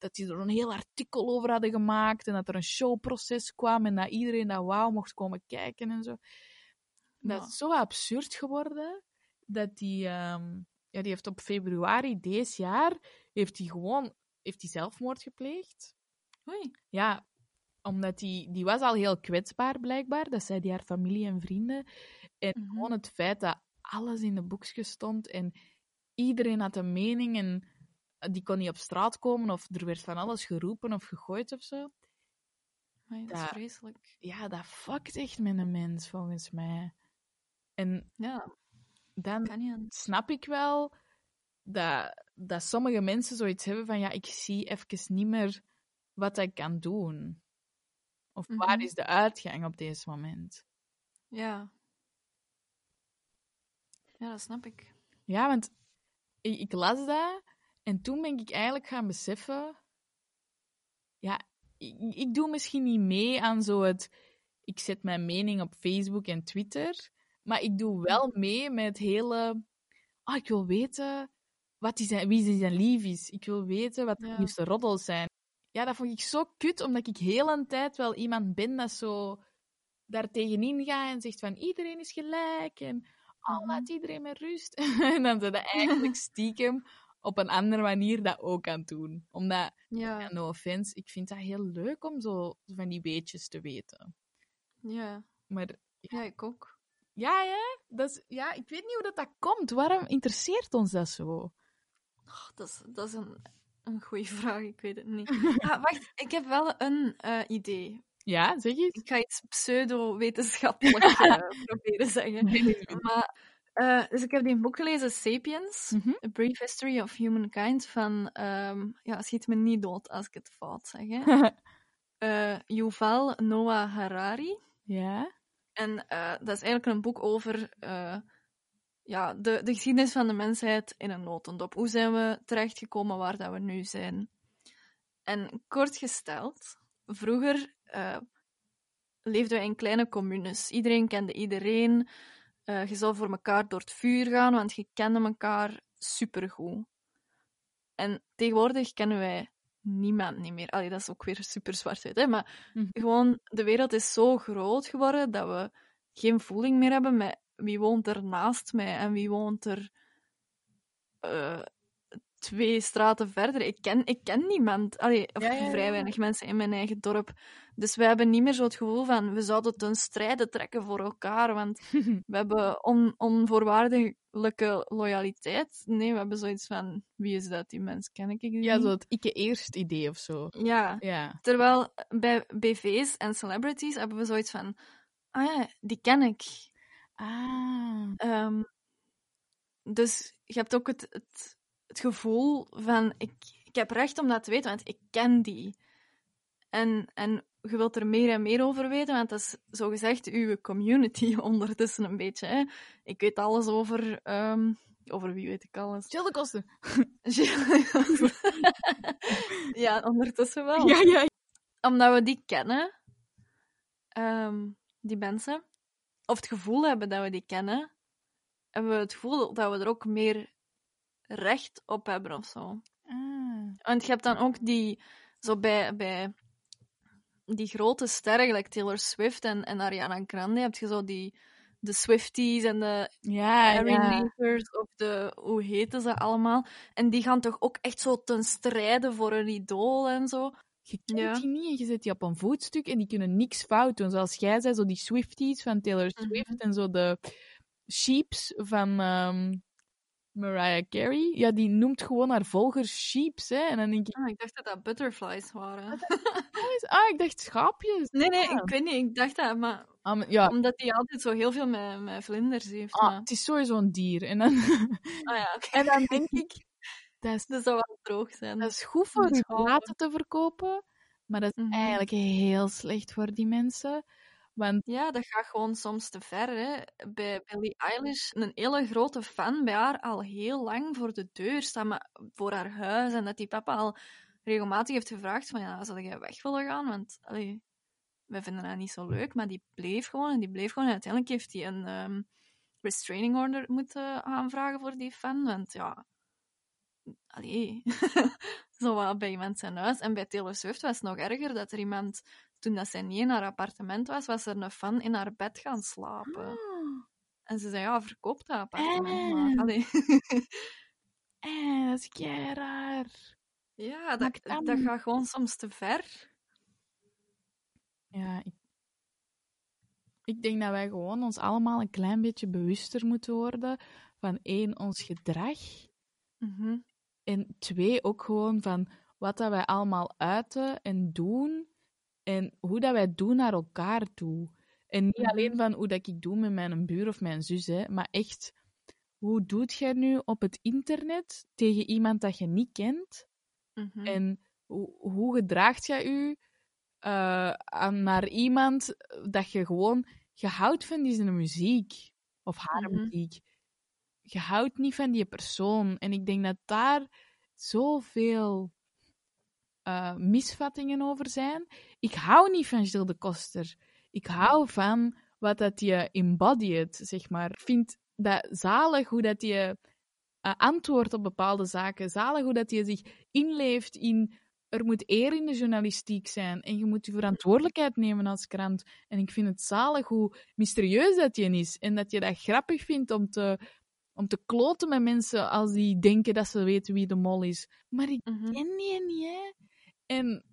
dat die er een heel artikel over hadden gemaakt. En dat er een showproces kwam en dat iedereen dat wauw mocht komen kijken en zo. Dat Ja. is zo absurd geworden dat die, ehm, ja, die heeft op februari deze jaar heeft die gewoon heeft die zelfmoord gepleegd. Oei. Ja, omdat die, die was al heel kwetsbaar blijkbaar. Dat zei die haar familie en vrienden. En Mhm. gewoon het feit dat alles in de boekjes stond en iedereen had een mening en die kon niet op straat komen of er werd van alles geroepen of gegooid of zo. Amai, dat is vreselijk. Ja, dat fuckt echt met een mens, volgens mij. En Ja, dan snap ik wel dat, dat sommige mensen zoiets hebben van ja, ik zie even niet meer wat ik kan doen. Of waar Mhm. is de uitgang op deze moment? Ja. Ja, dat snap ik. Ja, want ik, ik las dat en toen ben ik eigenlijk gaan beseffen. Ja, ik, ik doe misschien niet mee aan zo het. Ik zet mijn mening op Facebook en Twitter, maar ik doe wel mee met het hele. Ah, ik wil weten wat die zijn, wie zijn lief is. Ik wil weten wat de Ja. nieuwste roddels zijn. Ja, dat vond ik zo kut, omdat ik heel een tijd wel iemand ben dat zo daar tegenin gaat en zegt van iedereen is gelijk en oh, laat iedereen met rust. en dan ze dat eigenlijk stiekem op een andere manier dat ook aan het doen. Omdat, Ja, no offense, ik vind dat heel leuk om zo van die weetjes te weten. ja. Maar Ja, ik ook. ja, ja, dat is, ja, ik weet niet hoe dat, dat komt. Waarom interesseert ons dat zo? Oh, dat is, dat is een, een goede vraag, ik weet het niet. Ah, wacht, ik heb wel een eh, idee. Ja, zeg eens. Ik ga iets pseudo-wetenschappelijk eh, proberen zeggen. Maar, eh, dus ik heb die boek gelezen, Sapiens, Mhm. A Brief History of Humankind, van, ehm, ja, schiet me niet dood als ik het fout zeg, hè. Eh, Yuval Noah Harari. ja. En eh, dat is eigenlijk een boek over ja, de, de geschiedenis van de mensheid in een notendop. Hoe zijn we terechtgekomen waar dat we nu zijn? En kort gesteld, vroeger leefden we in kleine communes. Iedereen kende iedereen. Eh, je zou voor elkaar door het vuur gaan, want je kende elkaar supergoed. En tegenwoordig kennen wij niemand niet meer. Allee, dat is ook weer super zwart-wit, hè? maar Mhm. gewoon, de wereld is zo groot geworden dat we geen voeling meer hebben met wie woont er naast mij en wie woont er eh, twee straten verder. Ik ken, ik ken niemand. Allee, of Ja, ja, ja. vrij weinig mensen in mijn eigen dorp. Dus we hebben niet meer zo het gevoel van we zouden ten strijde trekken voor elkaar, want we hebben on, onvoorwaardelijke loyaliteit. Nee, we hebben zoiets van wie is dat, die mens? Ken ik die ja, niet? zo het ikke-eerst idee of zo. Ja, Ja. Terwijl bij BV's en celebrities hebben we zoiets van: ah ja, die ken ik. Ah. Ehm, dus je hebt ook het, het, het gevoel van: ik, ik heb recht om dat te weten, want ik ken die. En, en je wilt er meer en meer over weten, want dat is zogezegd uw community ondertussen een beetje. Hè? Ik weet alles over. ehm, over wie weet ik alles? Childe kosten. ja, ondertussen wel. Ja, ja. omdat we die kennen, ehm, die mensen, of het gevoel hebben dat we die kennen, hebben we het gevoel dat we er ook meer recht op hebben of zo. Ah. Want je hebt dan ook die, zo bij, bij die grote sterren, gelijk Taylor Swift en, en Ariana Grande, heb je zo die, de Swifties en de Ja. Nakers, of de, hoe heten ze allemaal? En die gaan toch ook echt zo ten strijde voor een idool en zo. Je kent Ja. die niet en je zet die op een voetstuk en die kunnen niks fout doen. Zoals jij zei, zo die Swifties van Taylor Mhm. Swift en zo de sheeps van ehm, Mariah Carey. Ja, die noemt gewoon haar volgers sheeps, hè. En dan denk ik, Ah, ik dacht dat dat butterflies waren. ah, ik dacht schaapjes. Nee, nee, Ah. ik weet niet. Ik dacht dat, maar Ah, ja, omdat hij altijd zo heel veel met, met vlinders heeft. ah, maar- het is sowieso een dier. En dan, Ah ja, en dan denk ik, dat is, Dat zou wel droog zijn. dat is goed voor platen te verkopen, Maar dat is Mhm. eigenlijk heel slecht voor die mensen. Want, Ja, dat gaat gewoon soms te ver. Hè. Bij Billie Eilish, een hele grote fan bij haar al heel lang voor de deur staan voor haar huis. En dat die papa al regelmatig heeft gevraagd van ja, zou jij weg willen gaan? Want allee, wij vinden dat niet zo leuk. Maar die bleef gewoon en die bleef gewoon. En uiteindelijk heeft hij een ehm, restraining order moeten aanvragen voor die fan. Want ja, allee, zo wat bij iemand zijn huis. En bij Taylor Swift was het nog erger dat er iemand, toen dat zij niet in haar appartement was, was er een fan in haar bed gaan slapen. En ze zei, ja, verkoop dat appartement maar. Eh. Allee. dat is kei raar. ja, dat, kan dat gaat gewoon soms te ver. Ja, ik, ik denk dat wij gewoon ons allemaal een klein beetje bewuster moeten worden van één, ons gedrag. Mhm. En twee, ook gewoon van wat dat wij allemaal uiten en doen. En hoe dat wij doen naar elkaar toe. En niet Mhm. alleen van hoe dat ik doe met mijn buur of mijn zus, hè, maar echt, hoe doet jij nu op het internet tegen iemand dat je niet kent? Mhm. En hoe, hoe gedraagt jij je eh, aan, naar iemand dat je gewoon... Je houdt van die zijn muziek. Of haar Mhm. muziek. Je houdt niet van die persoon. En ik denk dat daar zoveel eh, misvattingen over zijn. Ik hou niet van Gilles de Koster. Ik hou van wat dat je embodied, zeg maar. Ik vind dat zalig hoe dat je eh, antwoordt op bepaalde zaken. Zalig hoe dat je zich inleeft in... Er moet eer in de journalistiek zijn. En je moet je verantwoordelijkheid nemen als krant. En ik vind het zalig hoe mysterieus dat je is. En dat je dat grappig vindt om te, om te kloten met mensen als die denken dat ze weten wie de mol is. Maar ik Mhm. ken die niet, hè. En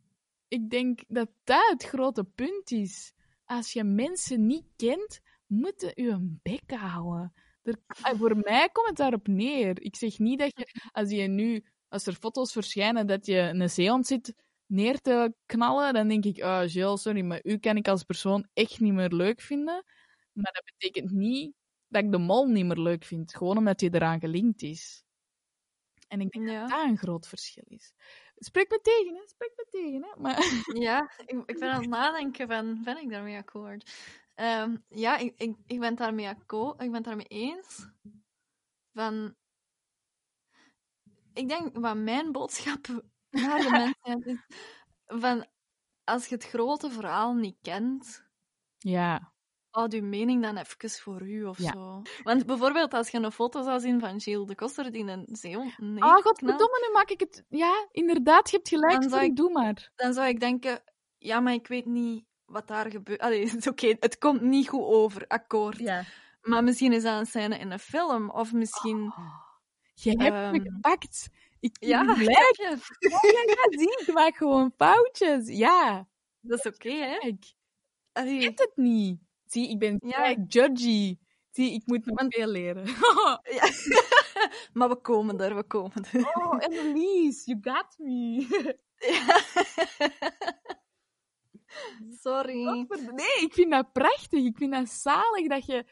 ik denk dat dat het grote punt is. Als je mensen niet kent, moet je een bek houden. Er, ah, voor mij komt het daarop neer. Ik zeg niet dat je, als je nu, als er foto's verschijnen dat je een zeehond zit neer te knallen, dan denk ik, oh Jill, sorry, maar u kan ik als persoon echt niet meer leuk vinden. Maar dat betekent niet dat ik de mol niet meer leuk vind, gewoon omdat je eraan gelinkt is. En ik denk Ja. dat dat een groot verschil is. Spreek me tegen, hè? Spreek me tegen, hè? Maar Ja, ik, ik ben aan het nadenken van, ben ik daarmee akkoord? Ehm, ja, ik, ik, ik ben het daarmee akkoord, ik ben daarmee eens. Van, ik denk, wat mijn boodschap naar de mensheid is, van, als je het grote verhaal niet kent, ja, houd je mening dan even voor u of Ja. zo. Want bijvoorbeeld, als je een foto zou zien van Gilles de Koster die een zeehond Ah, neerknalt, godverdomme, nu maak ik het... Ja, inderdaad, je hebt gelijk, Dan zou ik- doe maar. dan zou ik denken, ja, maar ik weet niet wat daar gebeurt. Allee, oké, het komt niet goed over, akkoord. Ja. Maar misschien is dat een scène in een film, of misschien... Je hebt me Ehm, gepakt. Ik Ja, ben blij. snap je? Ja, ja, ja, zie, ik maak gewoon foutjes. Ja, dat is oké, hè? Ik weet het niet. Zie, ik ben Ja. judgy. Zie, ik moet nog veel leren. ja. maar we komen er, we komen er. oh, Annelies, you got me. Ja. Sorry. Nee, ik vind dat prachtig. Ik vind dat zalig dat je...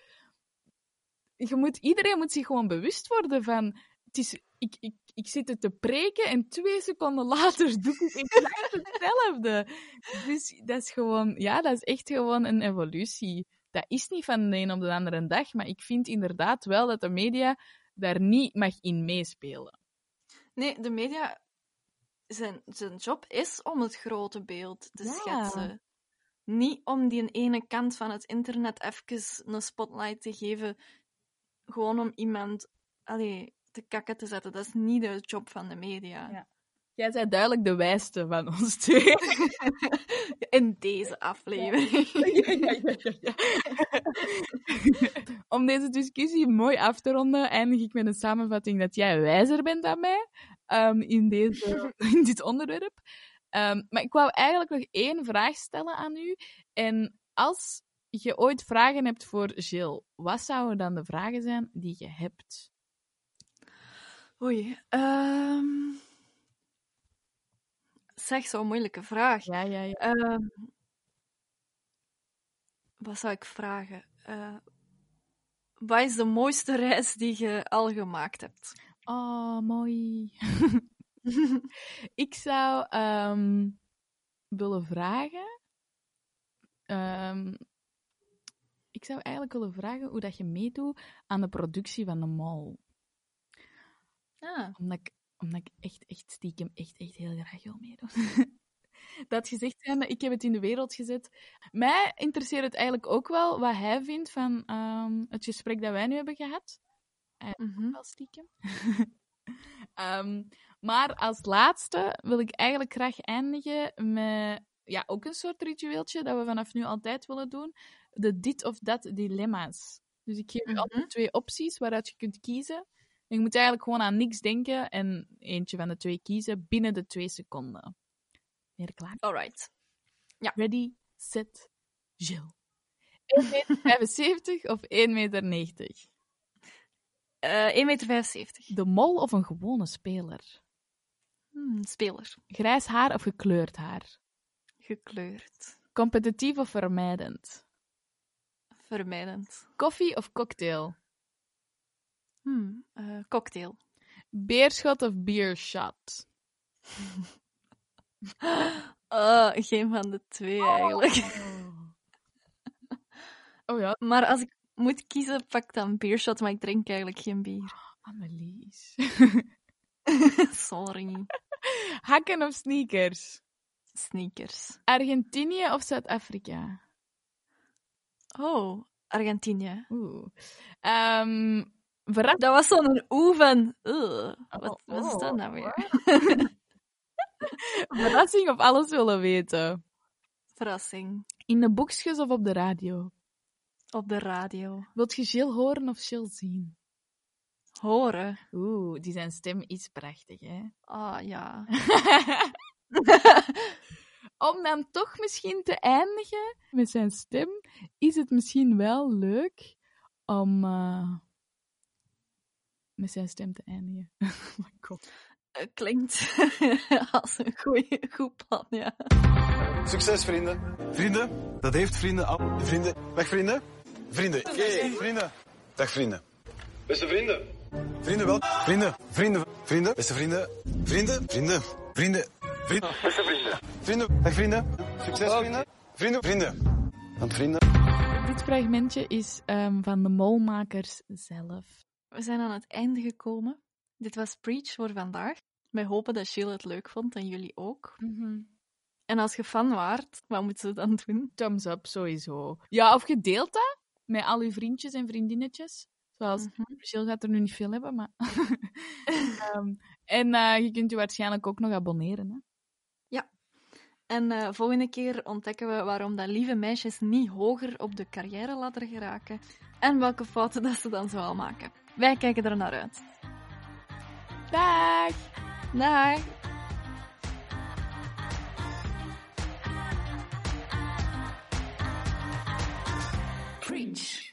je moet, iedereen moet zich gewoon bewust worden van... Het is, ik, ik, ik zit het te preken en twee seconden later doe ik exact hetzelfde. Dus dat is gewoon... Ja, dat is echt gewoon een evolutie. Dat is niet van de een op de andere dag, maar ik vind inderdaad wel dat de media daar niet mag in meespelen. Nee, de media... Zijn, zijn job is om het grote beeld te Ja. schetsen. Niet om die ene kant van het internet even een spotlight te geven. Gewoon om iemand allee, te kakken te zetten. Dat is niet de job van de media. Ja. Jij bent duidelijk de wijste van ons twee. In deze aflevering. Ja, ja. Om deze discussie mooi af te ronden, eindig ik met een samenvatting dat jij wijzer bent dan mij ehm, in, deze, in dit onderwerp. Ehm, maar ik wou eigenlijk nog één vraag stellen aan u. En als je ooit vragen hebt voor Jill, wat zouden dan de vragen zijn die je hebt? Oei. ehm Zeg, zo'n moeilijke vraag. Ja, ja, ja. Ehm, wat zou ik vragen? Eh, wat is de mooiste reis die je al gemaakt hebt? Oh, mooi. ik zou ehm, willen vragen. Ik zou eigenlijk willen vragen hoe dat je meedoet aan de productie van de mol. Ah, Omdat ik, omdat ik echt, echt stiekem echt, echt heel graag wil meedoen. dat gezegd zijnde, ik heb het in de wereld gezet. Mij interesseert het eigenlijk ook wel wat hij vindt van ehm, het gesprek dat wij nu hebben gehad. mhm. Wel stiekem. Ehm, maar als laatste wil ik eigenlijk graag eindigen met ja, ook een soort ritueeltje dat we vanaf nu altijd willen doen. De dit of dat dilemma's. Dus ik geef je Mhm. altijd twee opties waaruit je kunt kiezen. Je moet eigenlijk gewoon aan niks denken en eentje van de twee kiezen binnen de twee seconden. Ben je klaar? Alright. Ready, set, Jill. 1,75 meter of 1,90 meter? Eh 1,75 meter. De mol of een gewone speler? Hmm, speler. Grijs haar of gekleurd haar? Gekleurd. Competitief of vermijdend? Vermijdend. Koffie of cocktail? Hmm, eh, cocktail. Beerschot of beershot? Eh, geen van de twee eigenlijk. Oh ja, Maar als ik moet kiezen, pak dan beershot, maar ik drink eigenlijk geen bier. Annelies. Sorry. Hakken of sneakers? Sneakers. Argentinië of Zuid-Afrika? Oh, Argentinië. Oeh. Ehm verras- Dat was zo'n oe van... ugh, wat, Oh, wat is oh, dat nou weer? verrassing of alles willen weten? Verrassing. In de boekjes of op de radio? Op de radio. Wilt je Jill horen of Jill zien? Horen. Oeh, die zijn stem is prachtig, hè? Ah, ja. Om dan toch misschien te eindigen met zijn stem, is het misschien wel leuk om eh, met zijn stem te eindigen. oh my god. Klinkt als een goeie, goed plan, ja. Succes, vrienden. Vrienden, dat heeft vrienden al. Vrienden, dag vrienden. Vrienden, Oké, vrienden. Dag vrienden. Beste vrienden, Vrienden wel. Vrienden, vrienden, vrienden. Beste vrienden. Vrienden, vrienden, vrienden. Vrienden, beste vrienden. vrienden. Dag vrienden. Succes, vrienden. Vrienden, vrienden. Want vrienden. Dit fragmentje is ehm, van de molmakers zelf. We zijn aan het einde gekomen. Dit was Preach voor vandaag. Wij hopen dat Jill het leuk vond en jullie ook. En als je fan waart, wat moeten ze dan doen? Thumbs up, sowieso. Ja, of je deelt dat met al je vriendjes en vriendinnetjes. Zoals Mhm. Jill gaat er nu niet veel hebben, maar... Ehm, en eh, je kunt je waarschijnlijk ook nog abonneren, hè? En eh, volgende keer ontdekken we waarom dat lieve meisjes niet hoger op de carrière-ladder geraken. En welke fouten dat ze dan zoal maken. Wij kijken er naar uit. Dag! Dag! Preach.